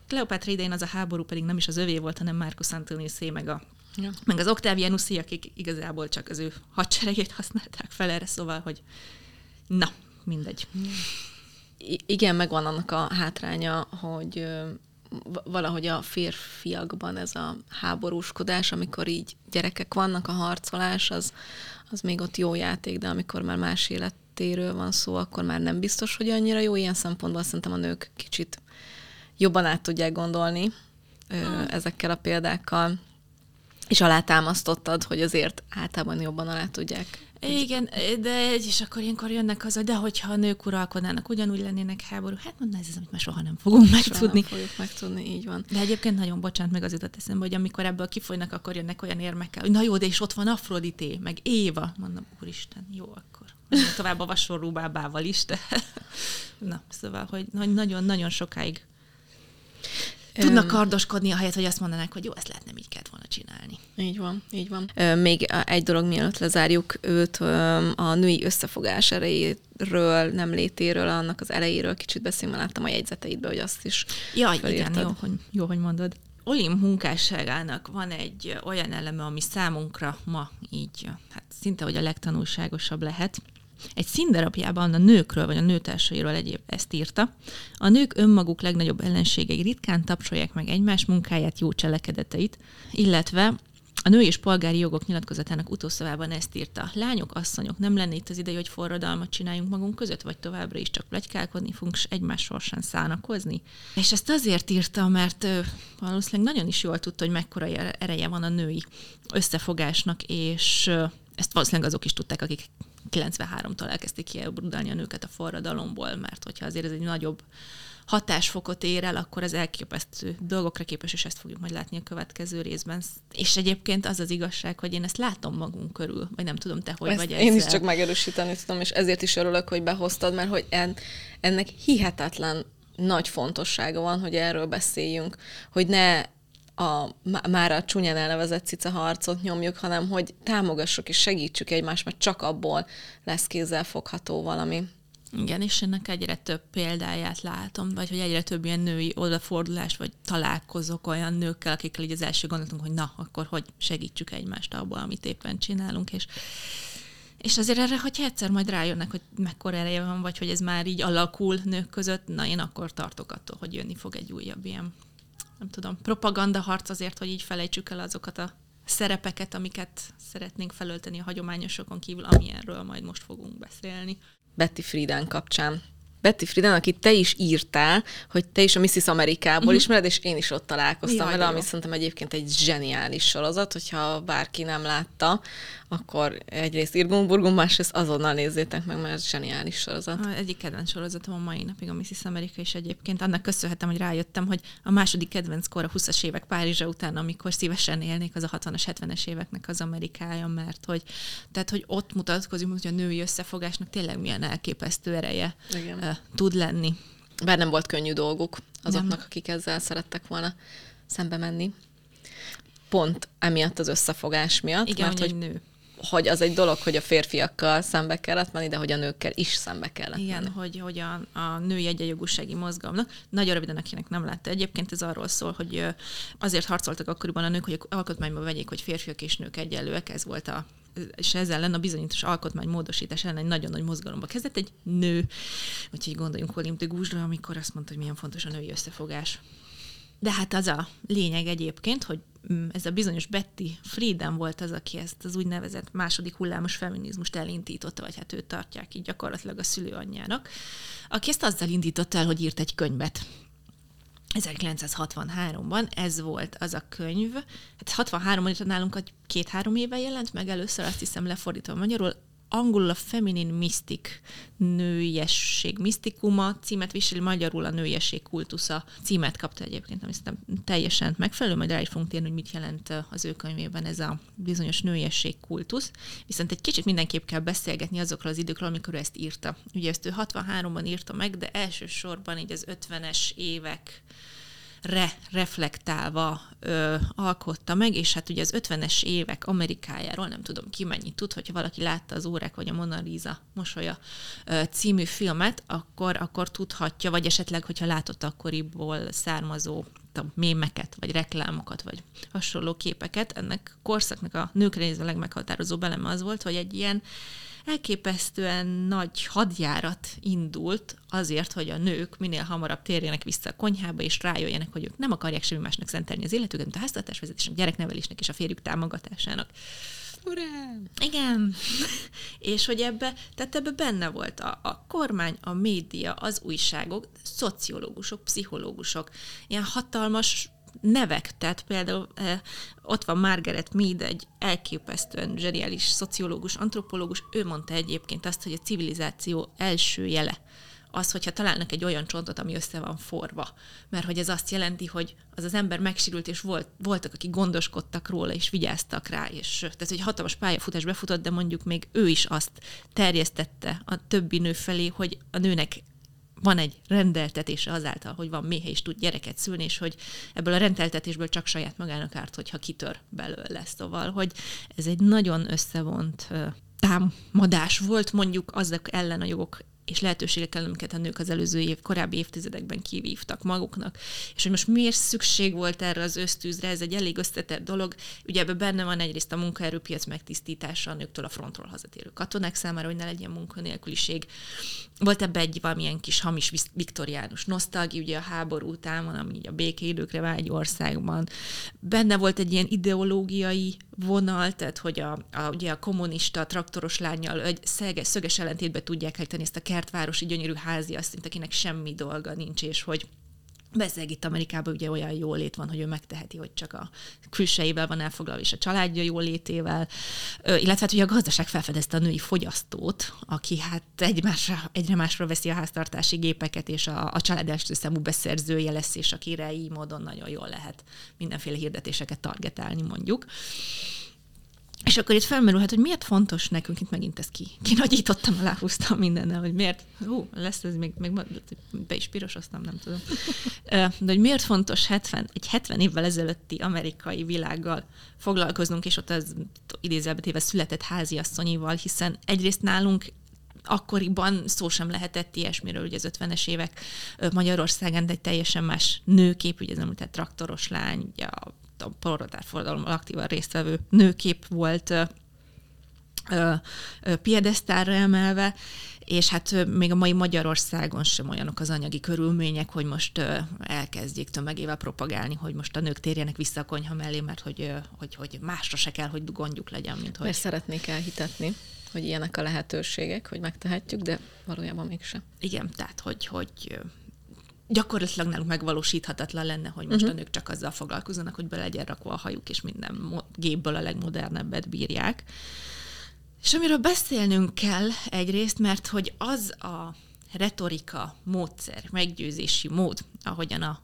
Kleopátra idején az a háború pedig nem is az övé volt, hanem Marcus Antoniusé, meg, a, ja. meg az Octavianusé, akik igazából csak az ő hadseregét használták fel erre, szóval, hogy na, mindegy. I- igen, megvan annak a hátránya, hogy valahogy a férfiakban ez a háborúskodás, amikor így gyerekek vannak, a harcolás, az, az még ott jó játék, de amikor már más életéről van szó, akkor már nem biztos, hogy annyira jó. Ilyen szempontból szerintem a nők kicsit jobban át tudják gondolni hmm. ezekkel a példákkal, és alátámasztottad, hogy azért általában jobban alá tudják igen, de és akkor ilyenkor jönnek az, de hogyha a nők uralkodnának, ugyanúgy lennének háború. Hát mondom, ez az, amit már soha nem fogunk soha megtudni. Nem fogjuk megtudni, így van. De egyébként nagyon bocsánat, meg az jutott eszembe, hogy amikor ebből kifolynak, akkor jönnek olyan érmekkel, hogy na jó, de és ott van Afrodité, meg Éva. Mondom, úristen, jó, akkor tovább a vasorú bábával is, de [LAUGHS] na, szóval, hogy nagyon-nagyon sokáig Tudnak kardoskodni, ahelyett, hogy azt mondanák, hogy jó, ezt lehetne így kellett volna csinálni. Így van, így van. Még egy dolog, mielőtt lezárjuk őt, a női összefogás erejéről, nem létéről, annak az elejéről kicsit beszélni, láttam a jegyzeteidbe, hogy azt is Ja, igen, jó hogy, jó, hogy mondod. Olim munkásságának van egy olyan eleme, ami számunkra ma így, hát szinte, hogy a legtanulságosabb lehet. Egy színdarabjában a nőkről vagy a nőtársairól egyéb ezt írta. A nők önmaguk legnagyobb ellenségei ritkán tapsolják meg egymás munkáját, jó cselekedeteit, illetve a női és polgári jogok nyilatkozatának utószavában ezt írta. Lányok, asszonyok, nem lenne itt az ideje, hogy forradalmat csináljunk magunk között, vagy továbbra is csak plegykálkodni fogunk, és egymás sorsán szánakozni? És ezt azért írta, mert valószínűleg nagyon is jól tudta, hogy mekkora ereje van a női összefogásnak, és ezt valószínűleg azok is tudták, akik 93-tól elkezdték kiebrudálni a nőket a forradalomból, mert hogyha azért ez egy nagyobb hatásfokot ér el, akkor az elképesztő dolgokra képes, és ezt fogjuk majd látni a következő részben. És egyébként az az igazság, hogy én ezt látom magunk körül, vagy nem tudom, te hogy ezt vagy ezzel. Én is csak megerősíteni tudom, és ezért is örülök, hogy behoztad, mert hogy en, ennek hihetetlen nagy fontossága van, hogy erről beszéljünk, hogy ne a, már a csúnyán elnevezett cica harcot nyomjuk, hanem hogy támogassuk és segítsük egymást, mert csak abból lesz kézzel fogható valami. Igen, és ennek egyre több példáját látom, vagy hogy egyre több ilyen női odafordulás, vagy találkozok olyan nőkkel, akikkel így az első gondolatunk, hogy na, akkor hogy segítsük egymást abból, amit éppen csinálunk, és és azért erre, hogyha egyszer majd rájönnek, hogy mekkora ereje van, vagy hogy ez már így alakul nők között, na én akkor tartok attól, hogy jönni fog egy újabb ilyen, nem tudom, propaganda harc azért, hogy így felejtsük el azokat a szerepeket, amiket szeretnénk felölteni a hagyományosokon kívül, amilyenről majd most fogunk beszélni. Betty Friedan kapcsán. Betty Friedan, akit te is írtál, hogy te is a Mrs. Amerikából uh-huh. ismered, és én is ott találkoztam vele, ami szerintem egyébként egy zseniális sorozat, hogyha bárki nem látta, akkor egyrészt Irgun Burgun, másrészt azonnal nézzétek meg, mert ez zseniális sorozat. A egyik kedvenc sorozatom a mai napig a Mrs. America, és egyébként annak köszönhetem, hogy rájöttem, hogy a második kedvenc kor a 20-as évek Párizsa után, amikor szívesen élnék, az a 60-as, 70-es éveknek az Amerikája, mert hogy, tehát, hogy ott mutatkozik, hogy a női összefogásnak tényleg milyen elképesztő ereje Igen. Tud lenni. Bár nem volt könnyű dolguk azoknak, nem. akik ezzel szerettek volna szembe menni. Pont emiatt az összefogás miatt. Igen, mert, hogy nő hogy az egy dolog, hogy a férfiakkal szembe kellett menni, de hogy a nőkkel is szembe kellett Igen, menni. hogy, hogy a, a női egyenjogúsági mozgalomnak, nagyon röviden, akinek nem látta. Egyébként ez arról szól, hogy azért harcoltak akkoriban a nők, hogy alkotmányban vegyék, hogy férfiak és nők egyenlőek, ez volt a és ezzel ellen a bizonyítós alkotmány módosítás ellen egy nagyon nagy mozgalomba kezdett egy nő, úgyhogy gondoljunk Olim de Guzsra, amikor azt mondta, hogy milyen fontos a női összefogás. De hát az a lényeg egyébként, hogy mm, ez a bizonyos Betty Friedan volt az, aki ezt az úgynevezett második hullámos feminizmust elindította, vagy hát őt tartják így gyakorlatilag a szülőanyjának, aki ezt azzal indította el, hogy írt egy könyvet. 1963-ban ez volt az a könyv, hát 63-ban nálunk két-három éve jelent meg először, azt hiszem lefordítva magyarul, angolul a Feminine Mystic nőiesség misztikuma címet viseli, magyarul a nőiesség kultusza címet kapta egyébként, ami szerintem teljesen megfelelő, majd rá is fogunk térni, hogy mit jelent az ő könyvében ez a bizonyos nőiesség kultusz. Viszont egy kicsit mindenképp kell beszélgetni azokról az időkről, amikor ő ezt írta. Ugye ezt ő 63-ban írta meg, de elsősorban így az 50-es évek re reflektálva ö, alkotta meg, és hát ugye az 50-es évek Amerikájáról nem tudom ki mennyit tud, hogyha valaki látta az órák vagy a Mona Lisa mosolya ö, című filmet, akkor, akkor tudhatja, vagy esetleg, hogyha látott akkoriból származó tudom, mémeket, vagy reklámokat, vagy hasonló képeket, ennek korszaknak a nőkre nézve legmeghatározó beleme az volt, hogy egy ilyen elképesztően nagy hadjárat indult azért, hogy a nők minél hamarabb térjenek vissza a konyhába, és rájöjjenek, hogy ők nem akarják semmi másnak szentelni az életüket, mint a háztartásvezetésnek, gyereknevelésnek és a férjük támogatásának. Urán! Igen. [LAUGHS] és hogy ebbe, tehát ebbe benne volt a, a kormány, a média, az újságok, szociológusok, pszichológusok, ilyen hatalmas nevek, tehát például eh, ott van Margaret Mead, egy elképesztően zseniális szociológus, antropológus, ő mondta egyébként azt, hogy a civilizáció első jele az, hogyha találnak egy olyan csontot, ami össze van forva. Mert hogy ez azt jelenti, hogy az az ember megsérült, és volt, voltak, akik gondoskodtak róla, és vigyáztak rá, és tehát, hogy hatalmas pályafutás befutott, de mondjuk még ő is azt terjesztette a többi nő felé, hogy a nőnek van egy rendeltetése azáltal, hogy van méhe és tud gyereket szülni, és hogy ebből a rendeltetésből csak saját magának árt, hogyha kitör belőle. Szóval, hogy ez egy nagyon összevont támadás volt mondjuk azok ellen a jogok és lehetőségekkel, amiket a nők az előző év, korábbi évtizedekben kivívtak maguknak. És hogy most miért szükség volt erre az ösztűzre, ez egy elég összetett dolog. Ugye ebben benne van egyrészt a munkaerőpiac megtisztítása a nőktől a frontról hazatérő katonák számára, hogy ne legyen munkanélküliség. Volt ebbe egy valamilyen kis hamis viktoriánus nosztalgi, ugye a háború után van, ami a békéidőkre vágy országban. Benne volt egy ilyen ideológiai vonal, tehát hogy a, a, ugye a kommunista traktoros lányjal egy szöges, szöges ellentétbe tudják helyteni ezt a kertvárosi gyönyörű háziasszonyt, akinek semmi dolga nincs, és hogy Bezzeg itt Amerikában ugye olyan jólét van, hogy ő megteheti, hogy csak a külsejével van elfoglalva, és a családja jólétével, illetve hát ugye a gazdaság felfedezte a női fogyasztót, aki hát egymásra, egyre másra veszi a háztartási gépeket, és a, a család első számú beszerzője lesz, és akire így módon nagyon jól lehet mindenféle hirdetéseket targetálni mondjuk. És akkor itt felmerülhet, hogy miért fontos nekünk, itt megint ezt ki, kinagyítottam, aláhúztam mindennel, hogy miért, hú, lesz ez még, még be is pirosoztam, nem tudom. De hogy miért fontos 70, egy 70 évvel ezelőtti amerikai világgal foglalkoznunk, és ott az idézelbetéve született háziasszonyival, hiszen egyrészt nálunk akkoriban szó sem lehetett ilyesmiről, ugye az 50-es évek Magyarországon, de egy teljesen más nőkép, ugye ez nem traktoros lány, ugye a a proletárforradalomban aktívan résztvevő nőkép volt piedesztára emelve, és hát még a mai Magyarországon sem olyanok az anyagi körülmények, hogy most elkezdjék tömegével propagálni, hogy most a nők térjenek vissza a konyha mellé, mert hogy, hogy, hogy másra se kell, hogy gondjuk legyen, mint hogy... Mert szeretnék elhitetni, hogy ilyenek a lehetőségek, hogy megtehetjük, de valójában mégsem. Igen, tehát hogy, hogy gyakorlatilag nálunk megvalósíthatatlan lenne, hogy most uh-huh. a nők csak azzal foglalkozzanak, hogy be legyen rakva a hajuk, és minden gépből a legmodernebbet bírják. És amiről beszélnünk kell egyrészt, mert hogy az a retorika, módszer, meggyőzési mód, ahogyan a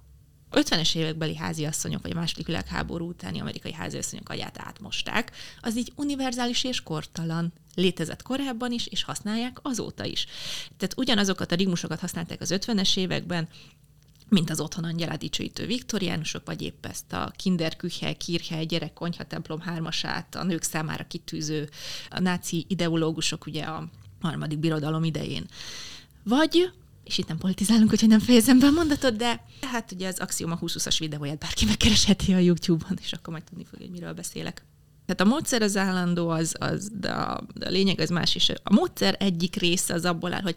50-es évekbeli háziasszonyok, vagy a második világháború utáni amerikai háziasszonyok agyát átmosták, az így univerzális és kortalan. Létezett korábban is, és használják azóta is. Tehát ugyanazokat a rigmusokat használták az 50-es években, mint az otthon angyalát dicsőítő viktoriánusok, vagy épp ezt a kinderküche, kirche, gyerek, konyha, templom hármasát a nők számára kitűző a náci ideológusok ugye a harmadik birodalom idején. Vagy és itt nem politizálunk, hogy nem fejezem be a mondatot, de hát ugye az Axioma 2020-as videóját bárki megkeresheti a YouTube-on, és akkor meg tudni fogja, hogy miről beszélek. Tehát a módszer az állandó, az, az de, a, de a lényeg az más is. A módszer egyik része az abból áll, hogy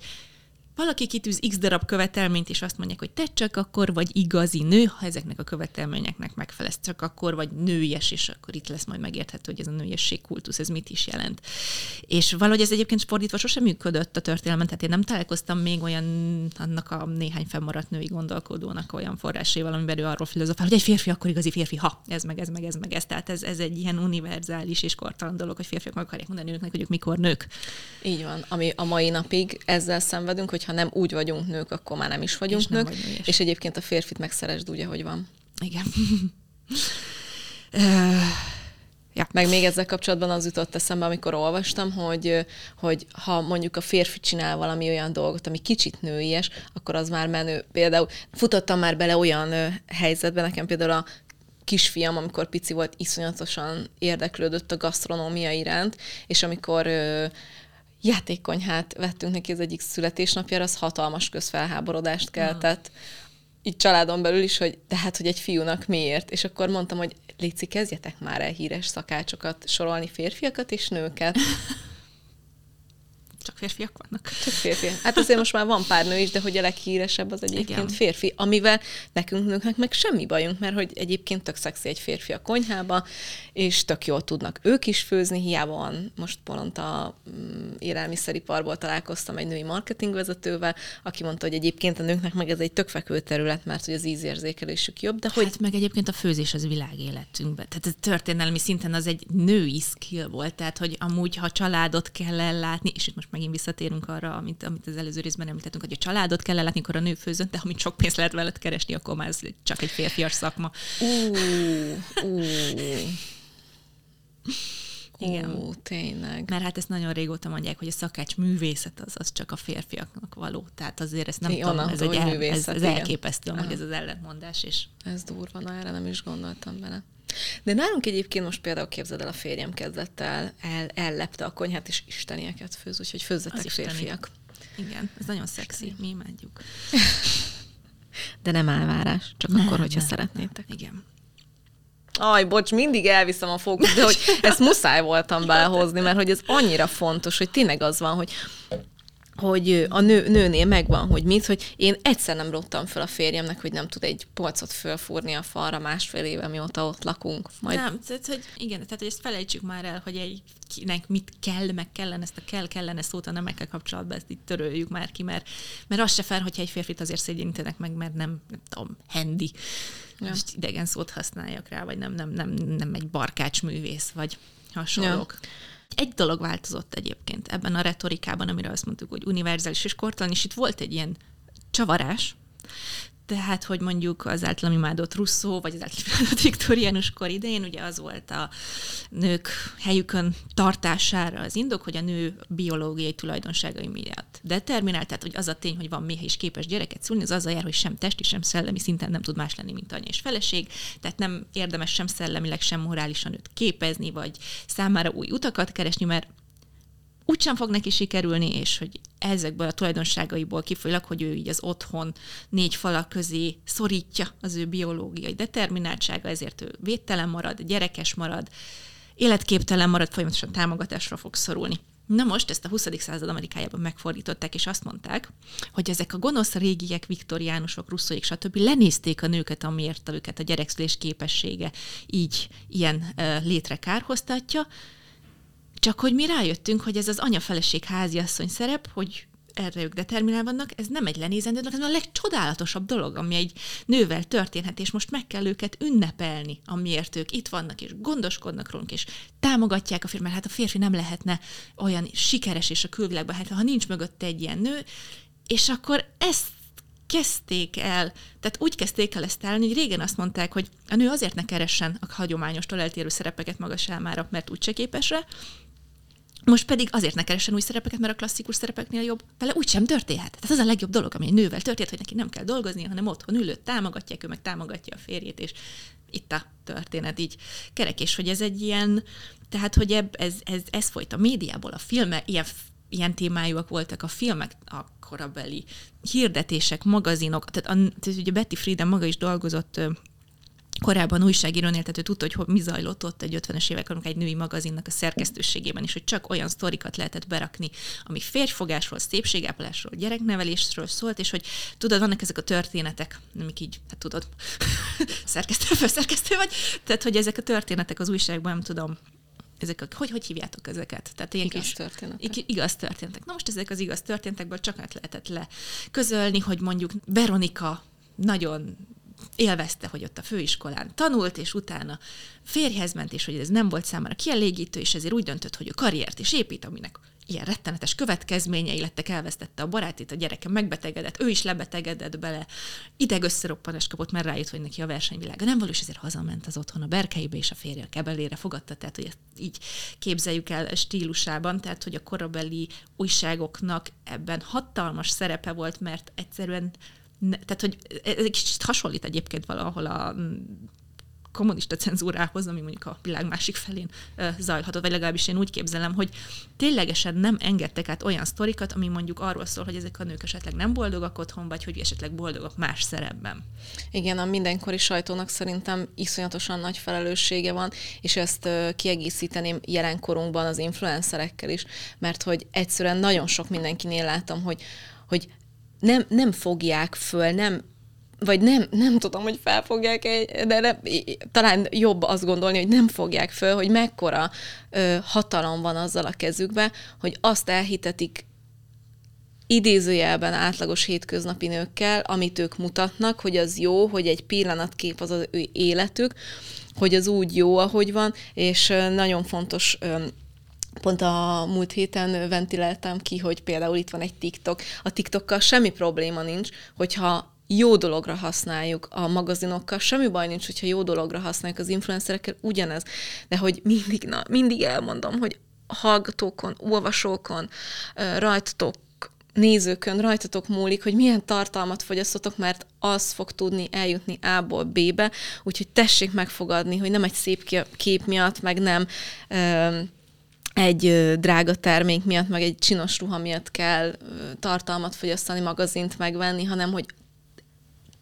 valaki kitűz x darab követelményt, és azt mondják, hogy te csak akkor vagy igazi nő, ha ezeknek a követelményeknek megfelelsz, csak akkor vagy nőies, és akkor itt lesz majd megérthető, hogy ez a nőiesség kultusz, ez mit is jelent. És valahogy ez egyébként fordítva sosem működött a történelemben, tehát én nem találkoztam még olyan annak a néhány fennmaradt női gondolkodónak olyan forrásaival, amiben ő arról filozofál, hogy egy férfi akkor igazi férfi, ha ez meg ez meg ez meg ez. Tehát ez, ez egy ilyen univerzális és kortalan dolog, hogy férfiak meg akarják mondani nőknek, hogy ők mikor nők. Így van, ami a mai napig ezzel szenvedünk, hogy ha nem úgy vagyunk nők, akkor már nem is vagyunk és nők. Vagy nőies. és egyébként a férfit megszeresd úgy, ahogy van. Igen. [LAUGHS] Ja. Meg még ezzel kapcsolatban az jutott eszembe, amikor olvastam, hogy, hogy ha mondjuk a férfi csinál valami olyan dolgot, ami kicsit nőies, akkor az már menő. Például futottam már bele olyan helyzetbe, nekem például a kisfiam, amikor pici volt, iszonyatosan érdeklődött a gasztronómia iránt, és amikor játékkonyhát vettünk neki az egyik születésnapjára, az hatalmas közfelháborodást keltett. Így családon belül is, hogy tehát, hogy egy fiúnak miért. És akkor mondtam, hogy Léci, kezdjetek már el híres szakácsokat sorolni, férfiakat és nőket. [LAUGHS] Csak férfiak vannak. Csak férfiak. Hát azért most már van pár nő is, de hogy a leghíresebb az egyébként Igen. férfi, amivel nekünk nőknek meg semmi bajunk, mert hogy egyébként tök szexi egy férfi a konyhába, és tök jól tudnak ők is főzni, hiába van, most pont a mm, élelmiszeriparból találkoztam egy női marketingvezetővel, aki mondta, hogy egyébként a nőknek meg ez egy tök fekvő terület, mert hogy az ízérzékelésük jobb, de hogy... Hát meg egyébként a főzés az világéletünkben. Tehát ez történelmi szinten az egy női skill volt, tehát hogy amúgy, ha családot kell ellátni, és itt most megint visszatérünk arra, amit, amit az előző részben említettünk, hogy a családot kell ellátni, akkor a nő főzön, de amit sok pénzt lehet veled keresni, akkor már ez csak egy férfias szakma. Uh, uh. Igen. Ó, tényleg. Mert hát ezt nagyon régóta mondják, hogy a szakács művészet az, az csak a férfiaknak való. Tehát azért ezt nem Igen, tudom, onnan ez, egy el, ez, művészet, ez igen. elképesztő, hogy ez az ellentmondás, és Ez durva, na erre nem is gondoltam bele. De nálunk egyébként most például képzeld el, a férjem kezdett el, el ellepte a konyhát, és istenieket főz, úgyhogy főzzetek Az isteni. férfiak. igen, ez nagyon szexi, mi imádjuk. [LAUGHS] De nem elvárás, csak Nem, akkor, hogyha nem, szeretnétek. Igen. Aj, bocs, mindig elviszem a fókuszt, de hogy [LAUGHS] ezt muszáj voltam belehozni, mert hogy ez annyira fontos, hogy tényleg az van, hogy hogy a nő, nőnél megvan, hogy mit, hogy én egyszer nem rottam fel a férjemnek, hogy nem tud egy polcot fölfúrni a falra másfél éve, mióta ott lakunk. Majd Nem, tehát, hogy igen, tehát hogy ezt felejtsük már el, hogy egy kinek mit kell, meg kellene, ezt a kell, kellene szót a nemekkel kapcsolatban, ezt itt töröljük már ki, mert, mert az se fel, hogyha egy férfit azért szégyenítenek meg, mert nem, nem tudom, hendi. Ja. Most idegen szót használjak rá, vagy nem, nem, nem, nem egy barkács művész, vagy hasonlók. Ja. Egy dolog változott egyébként ebben a retorikában, amiről azt mondtuk, hogy univerzális és kortalan, és itt volt egy ilyen csavarás, tehát, hogy mondjuk az általam imádott Russzó, vagy az általam imádott viktoriánus kor idején, ugye az volt a nők helyükön tartására az indok, hogy a nő biológiai tulajdonságai miatt determinált, tehát hogy az a tény, hogy van méhe és képes gyereket szülni, az azzal jár, hogy sem testi, sem szellemi szinten nem tud más lenni, mint anya és feleség, tehát nem érdemes sem szellemileg, sem morálisan őt képezni, vagy számára új utakat keresni, mert úgysem fog neki sikerülni, és hogy ezekből a tulajdonságaiból kifolyólag, hogy ő így az otthon négy falak közé szorítja az ő biológiai determináltsága, ezért ő védtelen marad, gyerekes marad, életképtelen marad, folyamatosan támogatásra fog szorulni. Na most ezt a 20. század Amerikájában megfordították, és azt mondták, hogy ezek a gonosz régiek, viktoriánusok, russzóik, stb. lenézték a nőket, amiért őket a gyerekszülés képessége így ilyen létre kárhoztatja, csak hogy mi rájöttünk, hogy ez az anya-feleség háziasszony szerep, hogy erre ők determinál vannak, ez nem egy lenézendő dolog, hanem a legcsodálatosabb dolog, ami egy nővel történhet, és most meg kell őket ünnepelni, amiért ők itt vannak, és gondoskodnak rólunk, és támogatják a mert hát a férfi nem lehetne olyan sikeres és a külvilágban, hát ha nincs mögötte egy ilyen nő, és akkor ezt kezdték el, tehát úgy kezdték el ezt állni, hogy régen azt mondták, hogy a nő azért ne keressen a hagyományostól eltérő szerepeket maga sámára, mert úgyse képes rá, most pedig azért ne keressen új szerepeket, mert a klasszikus szerepeknél jobb, vele úgy sem történhet. Tehát az a legjobb dolog, ami egy nővel történt, hogy neki nem kell dolgozni, hanem otthon ülőt támogatják, ő meg támogatja a férjét, és itt a történet így kerek, és hogy ez egy ilyen, tehát hogy ebb, ez, ez, ez folyt a médiából, a filme, ilyen, ilyen témájúak voltak a filmek, a korabeli hirdetések, magazinok, tehát, a, tehát ugye Betty Friedan maga is dolgozott korábban újságírónél, tehát ő tudta, hogy mi zajlott ott egy 50-es évek, amikor egy női magazinnak a szerkesztőségében is, hogy csak olyan sztorikat lehetett berakni, ami férjfogásról, szépségápolásról, gyereknevelésről szólt, és hogy tudod, vannak ezek a történetek, amik így, hát tudod, [LAUGHS] szerkesztő, főszerkesztő vagy, tehát, hogy ezek a történetek az újságban, nem tudom, ezek a, hogy, hogy hívjátok ezeket? Tehát ilyen Igaz kis, történetek. igaz történetek. Na most ezek az igaz történetekből csak át lehetett le közölni, hogy mondjuk Veronika nagyon élvezte, hogy ott a főiskolán tanult, és utána férjhez ment, és hogy ez nem volt számára kielégítő, és ezért úgy döntött, hogy a karriert is épít, aminek ilyen rettenetes következményei lettek, elvesztette a barátét, a gyereke megbetegedett, ő is lebetegedett bele, ideg összeroppanás kapott, mert rájött, hogy neki a versenyvilága nem valós, ezért hazament az otthon a berkeibe, és a férje a kebelére fogadta, tehát hogy ezt így képzeljük el stílusában, tehát hogy a korabeli újságoknak ebben hatalmas szerepe volt, mert egyszerűen ne, tehát, hogy ez egy kicsit hasonlít egyébként valahol a mm, kommunista cenzúrához, ami mondjuk a világ másik felén ö, zajlhatott, vagy legalábbis én úgy képzelem, hogy ténylegesen nem engedtek át olyan sztorikat, ami mondjuk arról szól, hogy ezek a nők esetleg nem boldogak otthon, vagy hogy esetleg boldogak más szerepben. Igen, a mindenkori sajtónak szerintem iszonyatosan nagy felelőssége van, és ezt kiegészíteném jelenkorunkban az influencerekkel is, mert hogy egyszerűen nagyon sok mindenkinél látom, hogy, hogy nem, nem fogják föl, nem vagy nem, nem tudom, hogy felfogják de nem, talán jobb azt gondolni, hogy nem fogják föl, hogy mekkora ö, hatalom van azzal a kezükben, hogy azt elhitetik idézőjelben átlagos hétköznapi nőkkel, amit ők mutatnak, hogy az jó, hogy egy pillanatkép az az ő életük, hogy az úgy jó, ahogy van, és nagyon fontos ö, Pont a múlt héten ventiláltam ki, hogy például itt van egy TikTok. A TikTokkal semmi probléma nincs, hogyha jó dologra használjuk a magazinokkal, semmi baj nincs, hogyha jó dologra használjuk az influencerekkel, ugyanez. De hogy mindig, na, mindig elmondom, hogy hallgatókon, olvasókon, rajtatok nézőkön rajtatok múlik, hogy milyen tartalmat fogyasztotok, mert az fog tudni eljutni A-ból B-be, úgyhogy tessék megfogadni, hogy nem egy szép kép miatt, meg nem egy drága termék miatt, meg egy csinos ruha miatt kell tartalmat fogyasztani, magazint megvenni, hanem hogy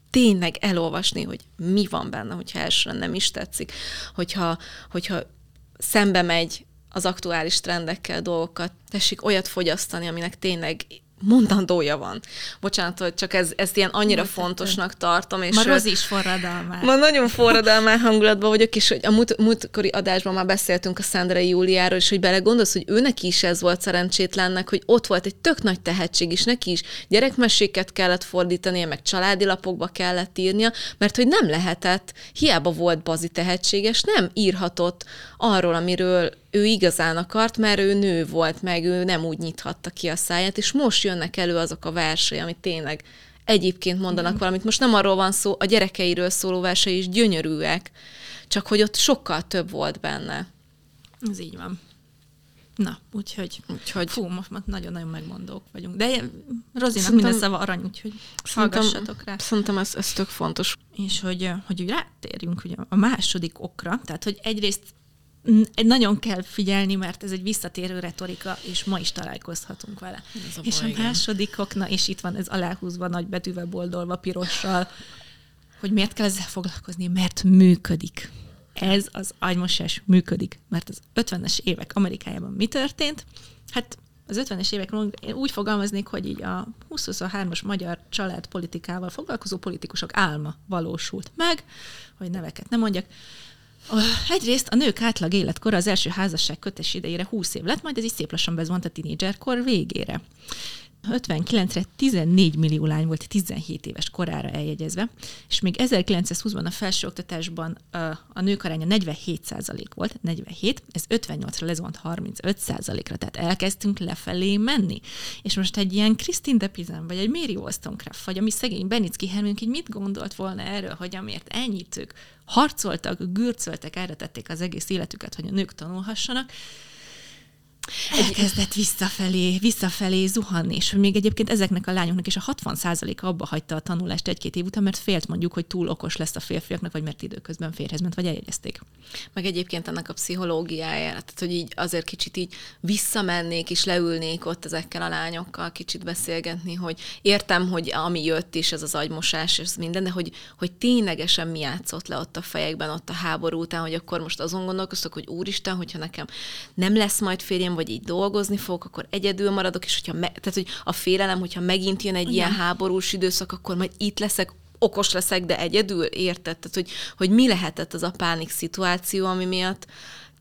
tényleg elolvasni, hogy mi van benne, hogyha elsőre nem is tetszik, hogyha, hogyha szembe megy az aktuális trendekkel dolgokat, tessék olyat fogyasztani, aminek tényleg mondandója van. Bocsánat, hogy csak ez, ezt ilyen annyira Most fontosnak tartom. És ma Rozi is forradalmár. Ma nagyon forradalmár hangulatban vagyok, és hogy a múlt, múltkori adásban már beszéltünk a Szendrei Júliáról, és hogy belegondolsz, hogy őnek is ez volt szerencsétlennek, hogy ott volt egy tök nagy tehetség, és neki is gyerekmeséket kellett fordítania, meg családi lapokba kellett írnia, mert hogy nem lehetett, hiába volt bazi tehetséges, nem írhatott arról, amiről ő igazán akart, mert ő nő volt, meg ő nem úgy nyithatta ki a száját, és most jönnek elő azok a versei, amit tényleg egyébként mondanak mm. valamit. Most nem arról van szó, a gyerekeiről szóló versei is gyönyörűek, csak hogy ott sokkal több volt benne. Ez így van. Na, úgyhogy, úgyhogy... fú, most, most nagyon-nagyon megmondók vagyunk. De Rozinak minden szava arany, úgyhogy hallgassatok rá. Szerintem ez, ez tök fontos. És hogy, hogy rátérjünk ugye a második okra, tehát hogy egyrészt nagyon kell figyelni, mert ez egy visszatérő retorika, és ma is találkozhatunk vele. a és a másodikok, na és itt van ez aláhúzva nagy betűvel, boldolva, pirossal, hogy miért kell ezzel foglalkozni, mert működik. Ez az agymosás működik, mert az 50-es évek Amerikájában mi történt? Hát az 50-es évekről úgy fogalmaznék, hogy így a 20-23-as magyar családpolitikával foglalkozó politikusok álma valósult meg, hogy neveket nem mondjak, Egyrészt a nők átlag életkora az első házasság kötés idejére 20 év lett, majd ez is szép lassan bezvont a tinédzserkor végére. 59-re 14 millió lány volt 17 éves korára eljegyezve, és még 1920-ban a felsőoktatásban a, a nők aránya 47% volt, 47, ez 58-ra lezont 35% ra tehát elkezdtünk lefelé menni. És most egy ilyen Christine Depizen, vagy egy Mary Wollstonecraft, vagy ami szegény Benicki Hermünk így mit gondolt volna erről, hogy amiért ennyit ők harcoltak, gürcöltek, erre tették az egész életüket, hogy a nők tanulhassanak, elkezdett visszafelé, visszafelé zuhanni, és még egyébként ezeknek a lányoknak is a 60%-a abba hagyta a tanulást egy-két év után, mert félt mondjuk, hogy túl okos lesz a férfiaknak, vagy mert időközben férhez ment, vagy eljegyezték. Meg egyébként ennek a pszichológiája, tehát hogy így azért kicsit így visszamennék és leülnék ott ezekkel a lányokkal, kicsit beszélgetni, hogy értem, hogy ami jött is, ez az agymosás, és minden, de hogy, hogy ténylegesen mi játszott le ott a fejekben, ott a háború után, hogy akkor most azon gondolkoztok, hogy úristen, hogyha nekem nem lesz majd férjem, vagy így dolgozni fogok, akkor egyedül maradok, és hogyha me, tehát, hogy a félelem, hogyha megint jön egy Igen. ilyen háborús időszak, akkor majd itt leszek, okos leszek, de egyedül, érted? Tehát, hogy, hogy mi lehetett az a pánik szituáció, ami miatt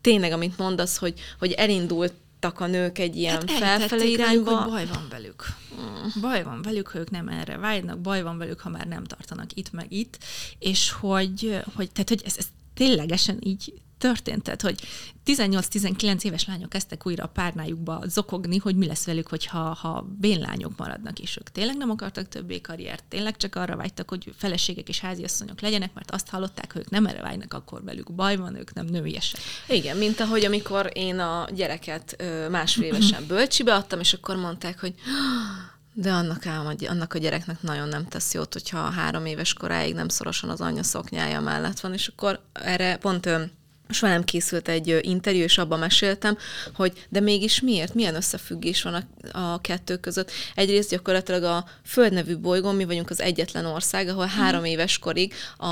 tényleg, amit mondasz, hogy, hogy elindult a nők egy ilyen hát felfelé irányba. Velük, hogy baj van velük. Mm. Baj van velük, ha ők nem erre vágynak, baj van velük, ha már nem tartanak itt meg itt, és hogy, hogy tehát, hogy ez, ez ténylegesen így történt, tehát, hogy 18-19 éves lányok kezdtek újra a párnájukba zokogni, hogy mi lesz velük, hogyha ha bénlányok maradnak, és ők tényleg nem akartak többé karriert, tényleg csak arra vágytak, hogy feleségek és háziasszonyok legyenek, mert azt hallották, hogy ők nem erre vágynak, akkor velük baj van, ők nem nőiesek. Igen, mint ahogy amikor én a gyereket másfél évesen [LAUGHS] bölcsibe adtam, és akkor mondták, hogy de annak, ám, annak a gyereknek nagyon nem tesz jót, hogyha három éves koráig nem szorosan az anyja szoknyája mellett van, és akkor erre pont és velem készült egy interjú, és abban meséltem, hogy de mégis miért, milyen összefüggés van a, a kettő között. Egyrészt gyakorlatilag a Föld nevű bolygón mi vagyunk az egyetlen ország, ahol három mhm. éves korig a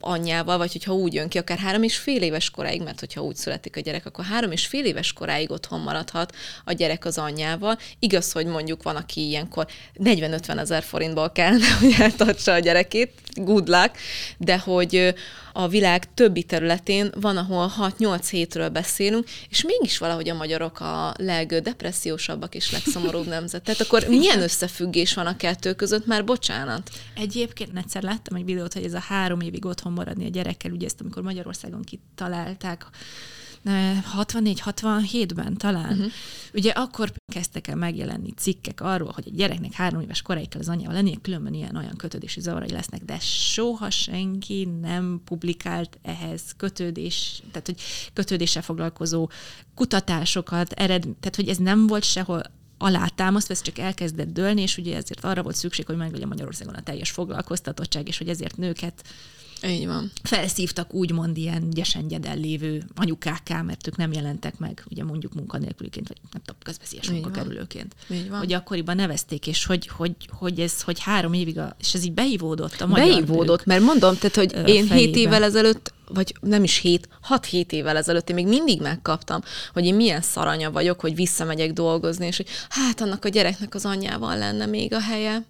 anyjával, vagy hogyha úgy jön ki, akár három és fél éves koráig, mert hogyha úgy születik a gyerek, akkor három és fél éves koráig otthon maradhat a gyerek az anyjával. Igaz, hogy mondjuk van, aki ilyenkor 40-50 ezer forintból kellene, [LAUGHS] hogy eltartsa a gyerekét, good luck, de hogy a világ többi területén van, ahol 6-8 hétről beszélünk, és mégis valahogy a magyarok a legdepressziósabbak és legszomorúbb [LAUGHS] nemzet. Tehát akkor milyen összefüggés van a kettő között, már bocsánat? Egyébként egyszer láttam egy videót, hogy ez a három évig otthon maradni a gyerekkel, ugye ezt amikor Magyarországon kitalálták, 64-67-ben talán. Uh-huh. Ugye akkor kezdtek el megjelenni cikkek arról, hogy egy gyereknek három éves koráig kell az anyával lennie, különben ilyen olyan kötődési zavarai lesznek, de soha senki nem publikált ehhez kötődés, tehát hogy kötődéssel foglalkozó kutatásokat, ered, tehát hogy ez nem volt sehol alátámasztva, ez csak elkezdett dőlni, és ugye ezért arra volt szükség, hogy meglegyen Magyarországon a teljes foglalkoztatottság, és hogy ezért nőket így van. Felszívtak úgymond ilyen gyesen lévő anyukákká, mert ők nem jelentek meg, ugye mondjuk munkanélküliként, vagy nem tudom, közveszélyes munkakerülőként. Hogy akkoriban nevezték, és hogy, hogy, hogy ez, hogy három évig, a, és ez így beívódott a magyar Beívódott, mert mondom, tehát, hogy én fejébe. hét évvel ezelőtt vagy nem is hét, hat-hét évvel ezelőtt én még mindig megkaptam, hogy én milyen szaranya vagyok, hogy visszamegyek dolgozni, és hogy hát annak a gyereknek az anyjával lenne még a helye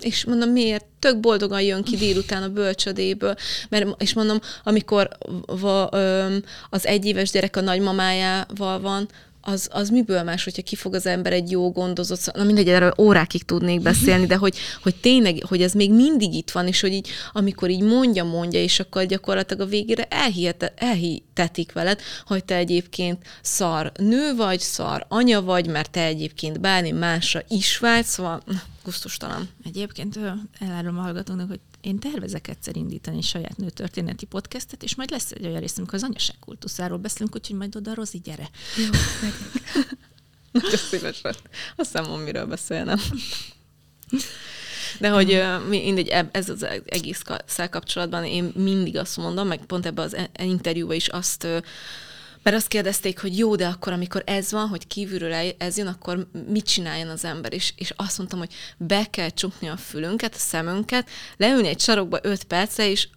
és mondom, miért? Tök boldogan jön ki délután a bölcsödéből, mert, és mondom, amikor va, öm, az egyéves gyerek a nagymamájával van, az, az miből más, hogyha kifog az ember egy jó gondozott, na mindegy, erről órákig tudnék beszélni, de hogy, hogy tényleg, hogy ez még mindig itt van, és hogy így, amikor így mondja, mondja, és akkor gyakorlatilag a végére elhihete, elhitetik veled, hogy te egyébként szar nő vagy, szar anya vagy, mert te egyébként bármi másra is vágy, szóval gusztustalan. Egyébként elárulom a hallgatónak, hogy én tervezek egyszer indítani egy saját nőtörténeti podcastet, és majd lesz egy olyan rész, amikor az anyaság kultuszáról beszélünk, úgyhogy majd oda Rozi, gyere. Jó, [LAUGHS] Nagyon szívesen. Azt van miről beszélnem. De hogy mindegy, ez az egész kapcsolatban én mindig azt mondom, meg pont ebben az e- interjúban is azt mert azt kérdezték, hogy jó, de akkor, amikor ez van, hogy kívülről ez jön, akkor mit csináljon az ember? És, és azt mondtam, hogy be kell csukni a fülünket, a szemünket, leülni egy sarokba öt perce, és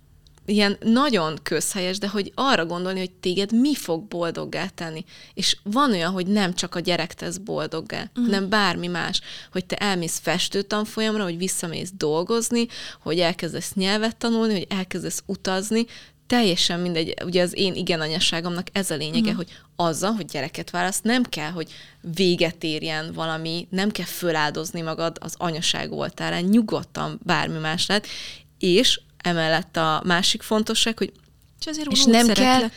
ilyen nagyon közhelyes, de hogy arra gondolni, hogy téged mi fog boldoggá tenni. És van olyan, hogy nem csak a gyerek tesz boldoggá, uh-huh. hanem bármi más. Hogy te elmész festőtanfolyamra, hogy visszamész dolgozni, hogy elkezdesz nyelvet tanulni, hogy elkezdesz utazni, teljesen mindegy, ugye az én igen anyaságomnak ez a lényege, mm. hogy azzal, hogy gyereket választ, nem kell, hogy véget érjen valami, nem kell föláldozni magad az anyaság oltárán, nyugodtan bármi más lehet, és emellett a másik fontosság, hogy és azért és nem szeretlek. kell.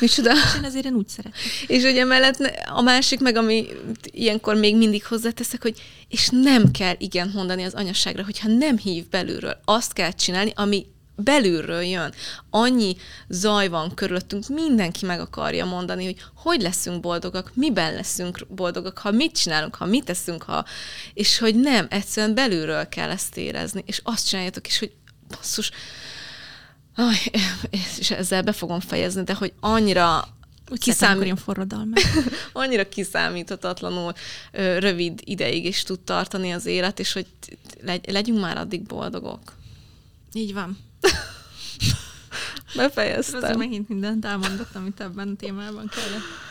Micsoda? És én azért én úgy szeretem. És ugye emellett a másik, meg ami ilyenkor még mindig hozzáteszek, hogy és nem kell igen mondani az anyaságra, hogyha nem hív belülről. Azt kell csinálni, ami belülről jön. Annyi zaj van körülöttünk, mindenki meg akarja mondani, hogy hogy leszünk boldogak, miben leszünk boldogak, ha mit csinálunk, ha mit teszünk, ha... és hogy nem, egyszerűen belülről kell ezt érezni, és azt csináljátok is, hogy basszus, Aj, [LAUGHS] és ezzel be fogom fejezni, de hogy annyira Kiszámít... [LAUGHS] annyira kiszámíthatatlanul rövid ideig is tud tartani az élet, és hogy legy, legyünk már addig boldogok. Így van. [LAUGHS] Befejeztem. Azért megint mindent elmondott, amit ebben a témában kellett.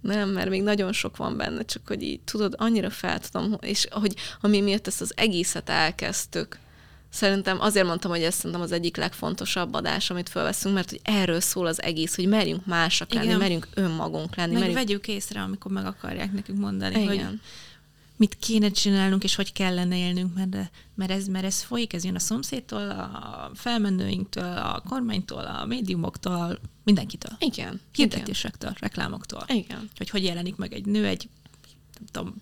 Nem, mert még nagyon sok van benne, csak hogy így tudod, annyira fel tudom, és hogy ami miatt ezt az egészet elkezdtük, Szerintem azért mondtam, hogy ez szerintem az egyik legfontosabb adás, amit felveszünk, mert hogy erről szól az egész, hogy merjünk másak lenni, Igen. merjünk önmagunk lenni. Meg merjünk... vegyük észre, amikor meg akarják nekünk mondani, Igen. hogy mit kéne csinálnunk, és hogy kellene élnünk, mert, mert, ez, mert ez folyik, ez jön a szomszédtól, a felmenőinktől, a kormánytól, a médiumoktól, mindenkitől. Igen. Hirdetésektől, reklámoktól. Igen. Hogy hogy jelenik meg egy nő egy, nem tudom,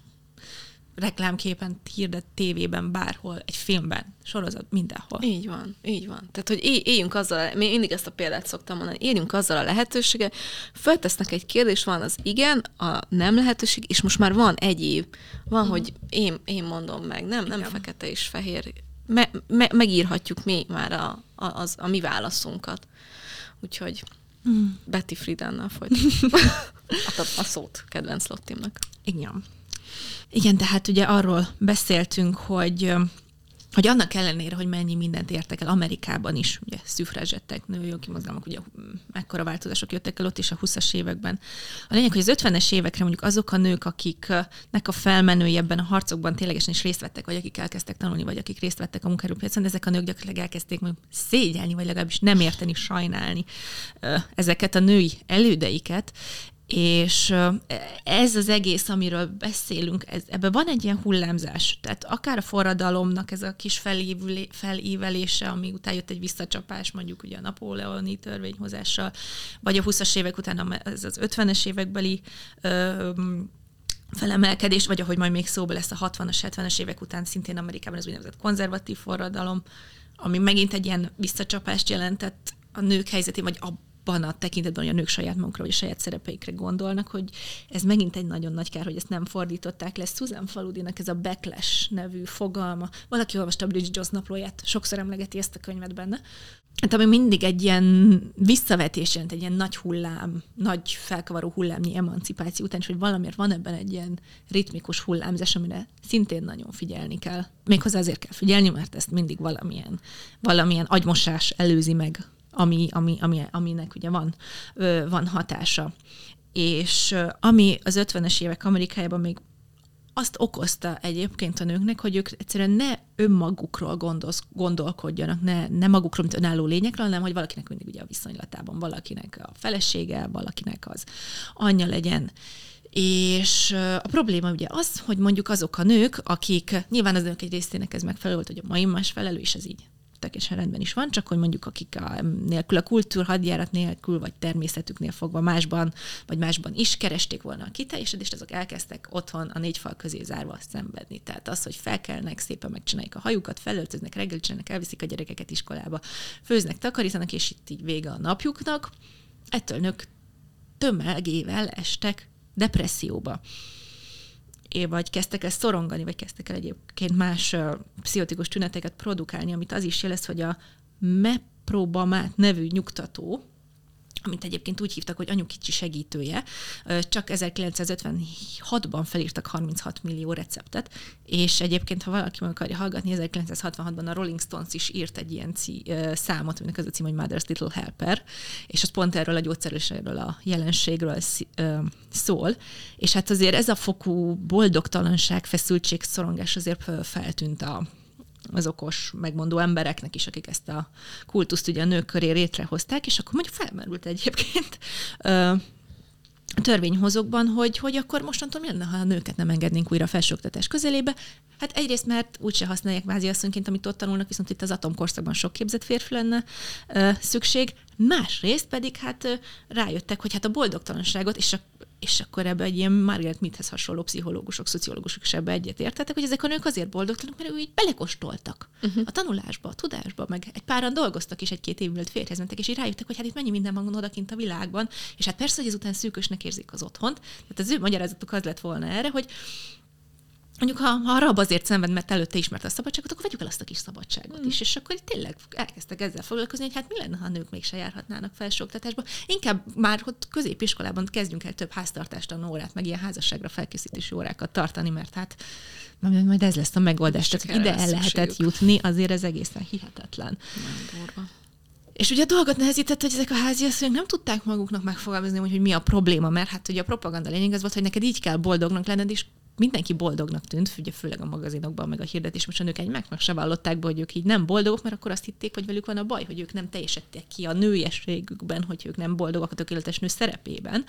reklámképen hirdet tévében, bárhol, egy filmben, sorozat, mindenhol. Így van, így van. Tehát, hogy éljünk azzal, én mindig ezt a példát szoktam mondani, éljünk azzal a lehetőséggel, föltesznek egy kérdést, van az igen, a nem lehetőség, és most már van egy év. Van, mm. hogy én, én mondom meg, nem, nem igen. fekete és fehér. Me, me, megírhatjuk mi már a, a, az, a mi válaszunkat. Úgyhogy mm. Betty Friedannal folytatjuk [LAUGHS] a, a szót kedvenc Lottimnak. Igen. Igen, tehát ugye arról beszéltünk, hogy hogy annak ellenére, hogy mennyi mindent értek el Amerikában is, ugye szüfrázsettek, nőjogi mozgalmak, ugye mekkora változások jöttek el ott is a 20-as években. A lényeg, hogy az 50-es évekre mondjuk azok a nők, akiknek a felmenői ebben a harcokban ténylegesen is részt vettek, vagy akik elkezdtek tanulni, vagy akik részt vettek a munkaerőpiacon, ezek a nők gyakorlatilag elkezdték mondjuk szégyelni, vagy legalábbis nem érteni, sajnálni ezeket a női elődeiket, És ez az egész, amiről beszélünk, ez, ebben van egy ilyen hullámzás. Tehát akár a forradalomnak ez a kis felívülé, felívelése, ami után jött egy visszacsapás, mondjuk ugye a napóleoni törvényhozással, vagy a 20-as évek után ez az 50-es évekbeli ö, felemelkedés, vagy ahogy majd még szóba lesz a 60-as, 70-es évek után szintén Amerikában az úgynevezett konzervatív forradalom, ami megint egy ilyen visszacsapást jelentett a nők helyzetén, vagy abban a tekintetben, hogy a nők saját magukra, vagy a saját szerepeikre gondolnak, hogy ez megint egy nagyon nagy kár, hogy ezt nem fordították le. Susan Faludinak ez a backlash nevű fogalma. Valaki olvasta a Bridget Jones naplóját, sokszor emlegeti ezt a könyvet benne. Hát ami mindig egy ilyen visszavetés jelent, egy ilyen nagy hullám, nagy felkavaró hullámnyi emancipáció után, és hogy valamiért van ebben egy ilyen ritmikus hullámzás, amire szintén nagyon figyelni kell. Méghozzá azért kell figyelni, mert ezt mindig valamilyen, valamilyen agymosás előzi meg ami, ami, ami, aminek ugye van, van hatása. És ami az 50-es évek Amerikájában még azt okozta egyébként a nőknek, hogy ők egyszerűen ne önmagukról gondolsz, gondolkodjanak, ne, ne magukról, mint önálló lényekről, hanem hogy valakinek mindig ugye a viszonylatában, valakinek a felesége, valakinek az anyja legyen. És a probléma ugye az, hogy mondjuk azok a nők, akik, nyilván az nők egy részének ez megfelelő volt, hogy a mai más felelő, és ez így teljesen rendben is van, csak hogy mondjuk akik a, nélkül a kultúr hadjárat nélkül, vagy természetüknél fogva másban, vagy másban is keresték volna a kiteljesedést, azok elkezdtek otthon a négy fal közé zárva szenvedni. Tehát az, hogy felkelnek, szépen megcsinálják a hajukat, felöltöznek, reggel csinálnak, elviszik a gyerekeket iskolába, főznek, takarítanak, és itt így vége a napjuknak. Ettől nők tömegével estek depresszióba vagy kezdtek el szorongani, vagy kezdtek el egyébként más uh, pszichotikus tüneteket produkálni, amit az is jelez, hogy a meprobamát nevű nyugtató, amit egyébként úgy hívtak, hogy anyukicsi segítője, csak 1956-ban felírtak 36 millió receptet, és egyébként, ha valaki meg akarja hallgatni, 1966-ban a Rolling Stones is írt egy ilyen cí, számot, aminek az a cím, hogy Mother's Little Helper, és az pont erről a gyógyszerűségről, a jelenségről szól, és hát azért ez a fokú boldogtalanság, feszültség, szorongás azért feltűnt a az okos, megmondó embereknek is, akik ezt a kultuszt ugye a nők köré létrehozták, és akkor mondjuk felmerült egyébként törvényhozókban, hogy, hogy akkor mostantól mi lenne, ha a nőket nem engednénk újra felsőoktatás közelébe. Hát egyrészt, mert úgyse használják vázi asszonyként, amit ott tanulnak, viszont itt az atomkorszakban sok képzett férfi lenne ö, szükség. Másrészt pedig hát ö, rájöttek, hogy hát a boldogtalanságot és a és akkor ebbe egy ilyen Margaret Meadhez hasonló pszichológusok, szociológusok is ebbe egyet értettek, hogy ezek a nők azért boldogtalanok, mert ő így belekostoltak uh-huh. a tanulásba, a tudásba, meg egy páran dolgoztak is egy-két év múlva férjhez mentek, és így rájöttek, hogy hát itt mennyi minden van odakint a világban, és hát persze, hogy ezután szűkösnek érzik az otthont. Tehát az ő magyarázatuk az lett volna erre, hogy mondjuk ha, ha a rab azért szenved, mert előtte ismerte a szabadságot, akkor vegyük el azt a kis szabadságot mm. is. És akkor tényleg elkezdtek ezzel foglalkozni, hogy hát mi lenne, ha a nők mégse járhatnának felsőoktatásba. Inkább már ott középiskolában kezdjünk el több háztartástanú órát, meg ilyen házasságra felkészítési órákat tartani, mert hát majd ez lesz a megoldás. Csak ide el lehetett jutni, azért ez egészen hihetetlen. Nem, és ugye a dolgot nehezített, hogy ezek a háziasszonyok nem tudták maguknak megfogalmazni, hogy, hogy mi a probléma, mert hát ugye a propaganda lényeg az volt, hogy neked így kell boldognak lenned, és mindenki boldognak tűnt, ugye főleg a magazinokban, meg a hirdetés, most a nők egymásnak se vallották be, hogy ők így nem boldogok, mert akkor azt hitték, hogy velük van a baj, hogy ők nem teljesedtek ki a nőiességükben, hogy ők nem boldogak a tökéletes nő szerepében.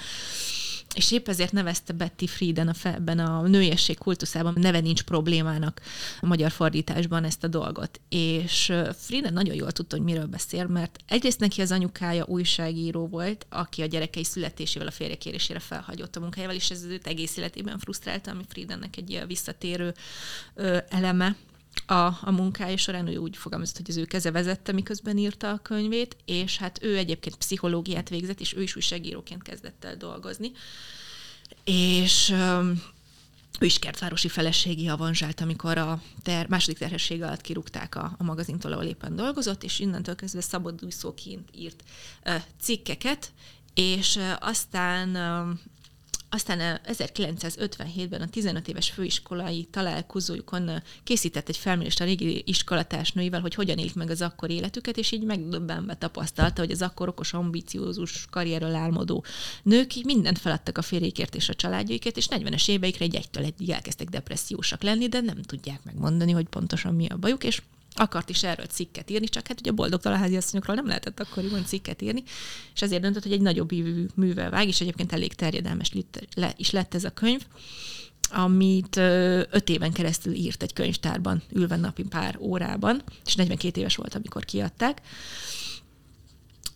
És épp ezért nevezte Betty Frieden a ebben a nőiesség kultuszában, neve nincs problémának a magyar fordításban ezt a dolgot. És Frieden nagyon jól tudta, hogy miről beszél, mert egyrészt neki az anyukája újságíró volt, aki a gyerekei születésével, a férjekérésére felhagyott a munkájával, és ez őt egész életében frusztrálta, ami Friedennek egy ilyen visszatérő ö, eleme a, a munkája során, ő úgy fogalmazott, hogy az ő keze vezette, miközben írta a könyvét, és hát ő egyébként pszichológiát végzett, és ő is újságíróként kezdett el dolgozni. És ő is kertvárosi feleségi avanzsált, amikor a ter, második terhesség alatt kirúgták a, a magazintól, ahol éppen dolgozott, és innentől kezdve szabadúszóként írt uh, cikkeket, és aztán aztán 1957-ben a 15 éves főiskolai találkozójukon készített egy felmérést a régi iskolatársnőivel, hogy hogyan élt meg az akkor életüket, és így megdöbbenve tapasztalta, hogy az akkor okos, ambiciózus, karrierről álmodó nők így mindent feladtak a férjékért és a családjaikért, és 40-es éveikre egy egytől egyig elkezdtek depressziósak lenni, de nem tudják megmondani, hogy pontosan mi a bajuk, és akart is erről cikket írni, csak hát ugye a boldogtalan háziasszonyokról nem lehetett akkoriban cikket írni, és ezért döntött, hogy egy nagyobb művel vág, és egyébként elég terjedelmes is lett ez a könyv amit öt éven keresztül írt egy könyvtárban, ülve napi pár órában, és 42 éves volt, amikor kiadták.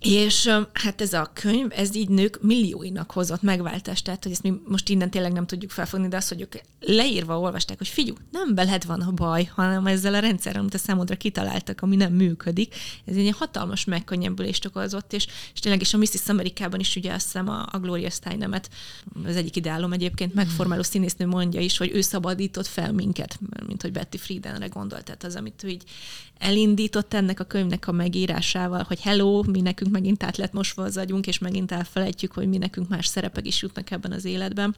És hát ez a könyv, ez így nők millióinak hozott megváltást, tehát hogy ezt mi most innen tényleg nem tudjuk felfogni, de az, hogy ők leírva olvasták, hogy figyú, nem veled van a baj, hanem ezzel a rendszerrel, amit a számodra kitaláltak, ami nem működik. Ez egy hatalmas megkönnyebbülést okozott, és, és tényleg, és a Mrs. Amerikában is ugye azt hiszem a, a Gloria Steinemet, az egyik ideálom egyébként, megformáló színésznő mondja is, hogy ő szabadított fel minket, mint hogy Betty Friedenre gondolt. Tehát az, amit ő így elindított ennek a könyvnek a megírásával, hogy hello, mi nekünk megint át lett mosva az agyunk, és megint elfelejtjük, hogy mi nekünk más szerepek is jutnak ebben az életben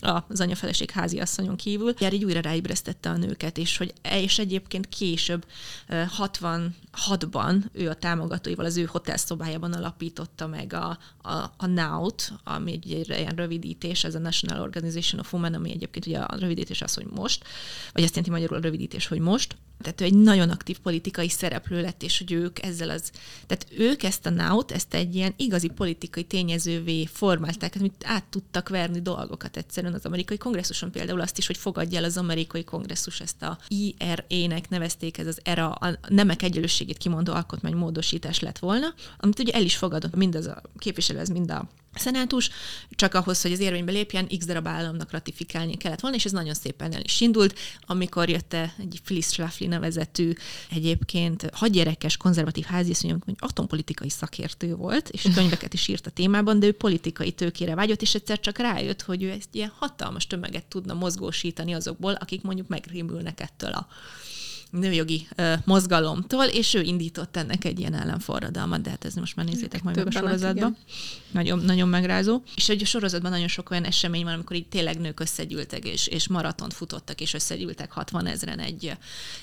az anyafeleség háziasszonyon kívül. Jár így újra ráébresztette a nőket, és hogy és egyébként később 66-ban ő a támogatóival az ő hotelszobájában alapította meg a, a, a NOUT, ami egy, egy ilyen rövidítés, ez a National Organization of Women, ami egyébként ugye a rövidítés az, hogy most, vagy azt jelenti magyarul a rövidítés, hogy most. Tehát ő egy nagyon aktív politikai szereplő lett, és hogy ők ezzel az, tehát ők ezt a NOUT, ezt egy ilyen igazi politikai tényezővé formálták, amit át tudtak verni dolgokat egyszerűen az amerikai kongresszuson például azt is, hogy fogadja el az amerikai kongresszus ezt a IRA-nek nevezték, ez az ERA, a nemek egyenlőségét kimondó alkotmánymódosítás lett volna, amit ugye el is fogadott mindaz a képviselő, ez mind a szenátus, csak ahhoz, hogy az érvénybe lépjen, x darab államnak ratifikálni kellett volna, és ez nagyon szépen el is indult, amikor jött egy Phyllis Schlafly nevezetű, egyébként hadgyerekes, konzervatív háziasszony, hogy atompolitikai szakértő volt, és könyveket is írt a témában, de ő politikai tőkére vágyott, és egyszer csak rájött, hogy ő ezt ilyen hatalmas tömeget tudna mozgósítani azokból, akik mondjuk megrémülnek ettől a nőjogi ö, mozgalomtól, és ő indított ennek egy ilyen ellenforradalmat, de hát ez most már nézzétek majd meg a sorozatban. Nagyon, nagyon megrázó. És egy sorozatban nagyon sok olyan esemény van, amikor így tényleg nők összegyűltek, és, és maratont futottak, és összegyűltek 60 ezeren egy,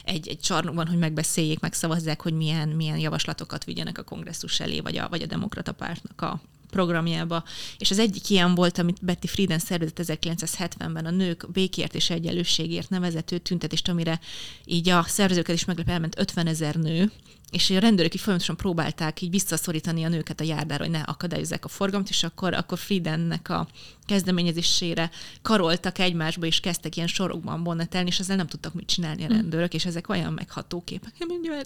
egy, egy csarnokban, hogy megbeszéljék, megszavazzák, hogy milyen, milyen javaslatokat vigyenek a kongresszus elé, vagy a, vagy a demokrata pártnak a, programjába, és az egyik ilyen volt, amit Betty Frieden szervezett 1970-ben a nők békért és egyenlőségért nevezető tüntetést, amire így a szervezőket is meglep elment 50 ezer nő, és a rendőrök így folyamatosan próbálták így visszaszorítani a nőket a járdára, hogy ne akadályozzák a forgalmat, és akkor, akkor Friedennek a kezdeményezésére karoltak egymásba, és kezdtek ilyen sorokban bonnetelni, és ezzel nem tudtak mit csinálni a hm. rendőrök, és ezek olyan megható képek.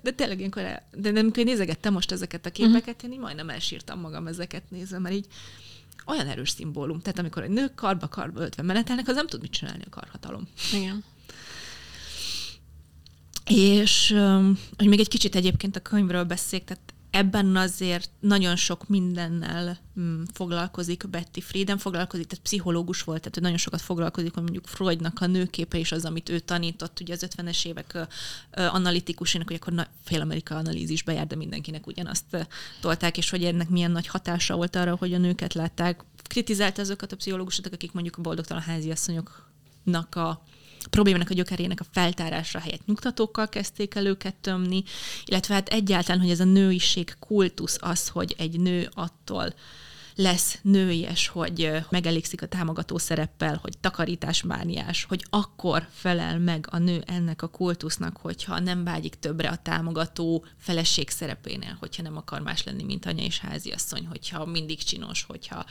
De tényleg ilyenkor, de nem, amikor nézegettem most ezeket a képeket, én így majdnem elsírtam magam ezeket nézve, mert így olyan erős szimbólum. Tehát amikor egy nők karba-karba öltve menetelnek, az nem tud mit csinálni a karhatalom. Igen. És hogy még egy kicsit egyébként a könyvről beszéljek, tehát ebben azért nagyon sok mindennel mm, foglalkozik Betty Frieden, foglalkozik, tehát pszichológus volt, tehát nagyon sokat foglalkozik, hogy mondjuk Freudnak a nőképe és az, amit ő tanított, ugye az 50-es évek analitikusainak, hogy akkor na, fél Amerika analízisbe jár, de mindenkinek ugyanazt tolták, és hogy ennek milyen nagy hatása volt arra, hogy a nőket látták. Kritizálta azokat a pszichológusokat, akik mondjuk a boldogtalan háziasszonyoknak a problémának a gyökerének a feltárása helyett nyugtatókkal kezdték el őket tömni, illetve hát egyáltalán, hogy ez a nőiség kultusz az, hogy egy nő attól lesz nőies, hogy megelégszik a támogató szereppel, hogy takarításmániás, hogy akkor felel meg a nő ennek a kultusznak, hogyha nem vágyik többre a támogató feleség szerepénél, hogyha nem akar más lenni, mint anya és háziasszony, hogyha mindig csinos, hogyha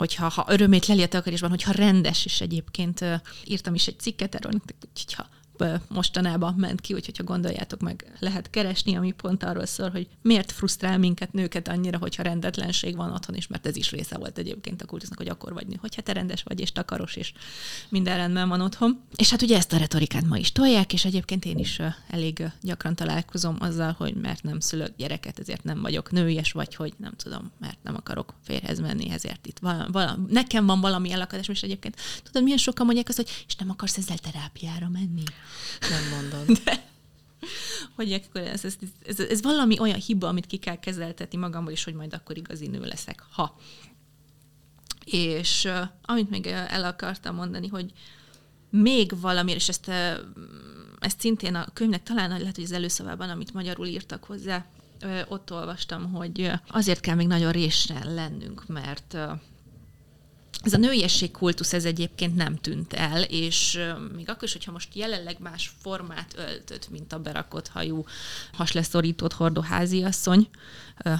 hogyha ha örömét leli a takarásban, hogyha rendes, és egyébként írtam is egy cikket erről, hogyha mostanában ment ki, úgyhogy ha gondoljátok meg, lehet keresni, ami pont arról szól, hogy miért frusztrál minket nőket annyira, hogyha rendetlenség van otthon is, mert ez is része volt egyébként a kultusznak, hogy akkor vagy nő, hogyha te rendes vagy, és takaros, és minden rendben van otthon. És hát ugye ezt a retorikát ma is tolják, és egyébként én is elég gyakran találkozom azzal, hogy mert nem szülök gyereket, ezért nem vagyok nőies, vagy hogy nem tudom, mert nem akarok férhez menni, ezért itt vala, vala, nekem van valami elakadás, és egyébként tudod, milyen sokan mondják azt, hogy és nem akarsz ezzel terápiára menni? Nem mondod. [LAUGHS] De, hogy akkor ez, ez, ez, ez valami olyan hiba, amit ki kell kezeltetni magamból, és hogy majd akkor igazi nő leszek, ha. És amit még el akartam mondani, hogy még valami, és ezt, ezt szintén a könyvnek talán lehet, hogy az előszavában, amit magyarul írtak hozzá, ott olvastam, hogy azért kell még nagyon résre lennünk, mert ez a nőiesség kultusz ez egyébként nem tűnt el, és még akkor is, hogyha most jelenleg más formát öltött, mint a berakott hajú, hasleszorított hordó háziasszony,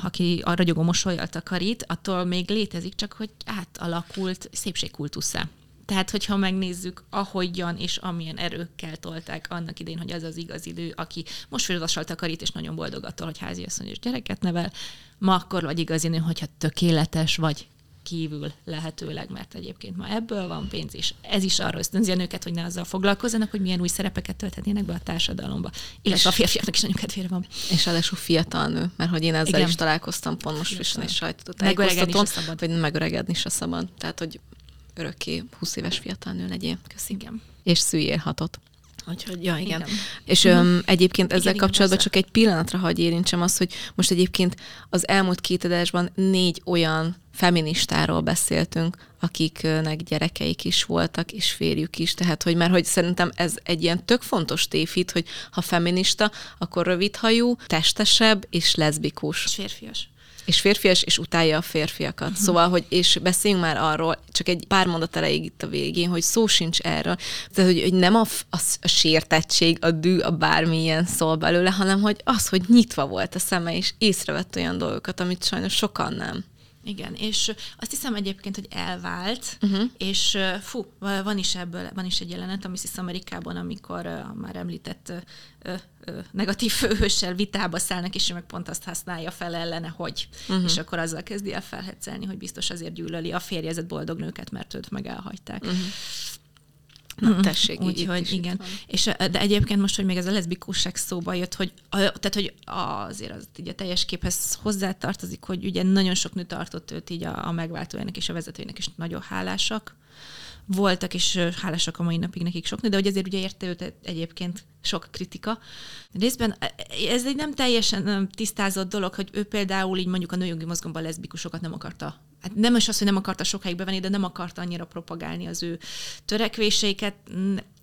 aki a ragyogó mosolyjal takarít, attól még létezik, csak hogy átalakult szépségkultuszá. Tehát, hogyha megnézzük, ahogyan és amilyen erőkkel tolták annak idén, hogy az az igaz idő, aki most fővassal takarít, és nagyon boldog attól, hogy háziasszony és gyereket nevel, ma akkor vagy igazi nő, hogyha tökéletes vagy, kívül lehetőleg, mert egyébként ma ebből van pénz, és ez is arra ösztönzi a nőket, hogy ne azzal foglalkozzanak, hogy milyen új szerepeket tölthetnének be a társadalomba. Illetve a férfiaknak is nagyon kedvére van. És ráadelsul fiatal nő, mert hogy én ezzel Igen. is találkoztam pont most frissen és sajtótájékoztatón, hogy megöregedni se szabad. Tehát, hogy örökké 20 éves fiatal nő legyél. Igen. És szüljél hatot. Úgyhogy, ja, igen. igen. És uh-huh. öm, egyébként ezzel igen, kapcsolatban igen, csak egy pillanatra hagy érintsem azt, hogy most egyébként az elmúlt két adásban négy olyan feministáról beszéltünk, akiknek gyerekeik is voltak, és férjük is. Tehát, hogy mert hogy szerintem ez egy ilyen tök fontos tévhit, hogy ha feminista, akkor rövidhajú, testesebb és leszbikus. És férfias és férfias, és utálja a férfiakat. Uh-huh. Szóval, hogy, és beszéljünk már arról, csak egy pár mondat elejéig itt a végén, hogy szó sincs erről. Tehát, hogy, hogy nem a, a, a sértettség, a dű, a bármilyen szól belőle, hanem hogy az, hogy nyitva volt a szeme, és észrevett olyan dolgokat, amit sajnos sokan nem. Igen, és azt hiszem egyébként, hogy elvált, uh-huh. és fú, van is ebből, van is egy jelenet, ami hisz Amerikában, amikor uh, már említett uh, uh, negatív főhőssel vitába szállnak, és ő meg pont azt használja fel ellene, hogy. Uh-huh. És akkor azzal kezdi el felhetszelni, hogy biztos azért gyűlöli a férjezett boldog nőket, mert őt meg elhagyták. Uh-huh. Na, tessék, így Úgyhogy igen. És, de egyébként most, hogy még ez a leszbikusság szóba jött, hogy, tehát, hogy azért az így a teljes képhez hozzátartozik, hogy ugye nagyon sok nő tartott őt így a, a megváltójának és a vezetőjének is nagyon hálásak voltak, és hálásak a mai napig nekik sok nő, de hogy azért ugye érte őt egyébként sok kritika. Részben ez egy nem teljesen tisztázott dolog, hogy ő például így mondjuk a nőjogi mozgalomban leszbikusokat nem akarta hát nem is az, hogy nem akarta sokáig bevenni, de nem akarta annyira propagálni az ő törekvéseiket.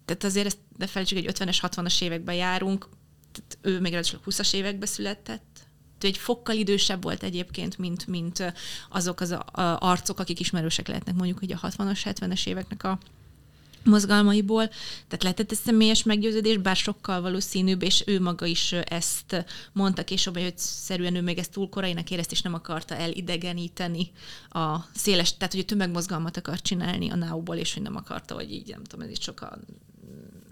Tehát azért ezt ne felejtsük, hogy 50-es, 60-as években járunk, tehát ő még ráadásul 20-as években született, egy fokkal idősebb volt egyébként, mint, mint azok az arcok, akik ismerősek lehetnek mondjuk hogy a 60-as, 70-es éveknek a mozgalmaiból, tehát lehetett ez személyes meggyőződés, bár sokkal valószínűbb, és ő maga is ezt mondta később, hogy szerűen ő még ezt túl korainak érezte, és nem akarta elidegeníteni a széles, tehát hogy tömegmozgalmat akar csinálni a náuból, és hogy nem akarta, hogy így, nem tudom, ez is sokkal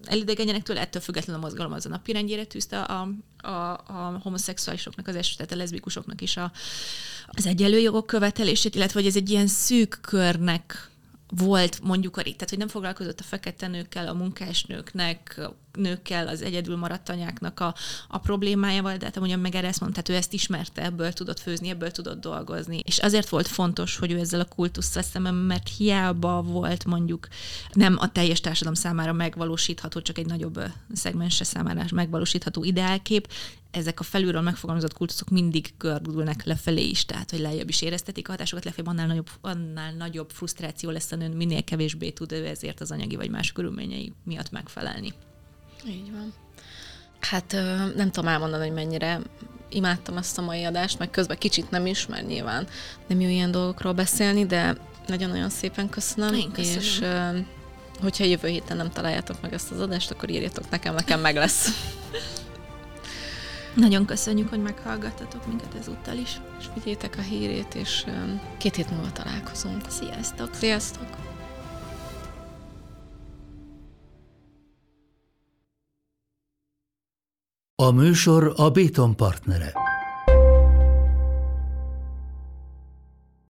elidegenjenek tőle, ettől függetlenül a mozgalom az a napirendjére tűzte a, a, a homoszexuálisoknak, az eset, tehát a leszbikusoknak is a, az egyenlő jogok követelését, illetve hogy ez egy ilyen szűk körnek volt mondjuk a tehát hogy nem foglalkozott a fekete nőkkel, a munkásnőknek, nőkkel, az egyedül maradt anyáknak a, a problémájával, de hát mondjam meg erre ezt mondta, hát ő ezt ismerte, ebből tudott főzni, ebből tudott dolgozni. És azért volt fontos, hogy ő ezzel a kultusszal szemben, mert hiába volt mondjuk nem a teljes társadalom számára megvalósítható, csak egy nagyobb szegmense számára megvalósítható ideálkép, ezek a felülről megfogalmazott kultuszok mindig gördülnek lefelé is, tehát hogy lejjebb is éreztetik a hatásokat, lefelé annál nagyobb, annál nagyobb frusztráció lesz a nő, minél kevésbé tud ő ezért az anyagi vagy más körülményei miatt megfelelni. Így van. Hát nem tudom elmondani, hogy mennyire imádtam ezt a mai adást, meg közben kicsit nem is, mert nyilván nem jó ilyen dolgokról beszélni, de nagyon-nagyon szépen köszönöm. Én köszönöm. És hogyha jövő héten nem találjátok meg ezt az adást, akkor írjatok nekem, nekem meg lesz. [LAUGHS] Nagyon köszönjük, hogy meghallgattatok minket ezúttal is. És vigyétek a hírét, és két hét múlva találkozunk. Sziasztok! Sziasztok! A műsor a Béton partnere.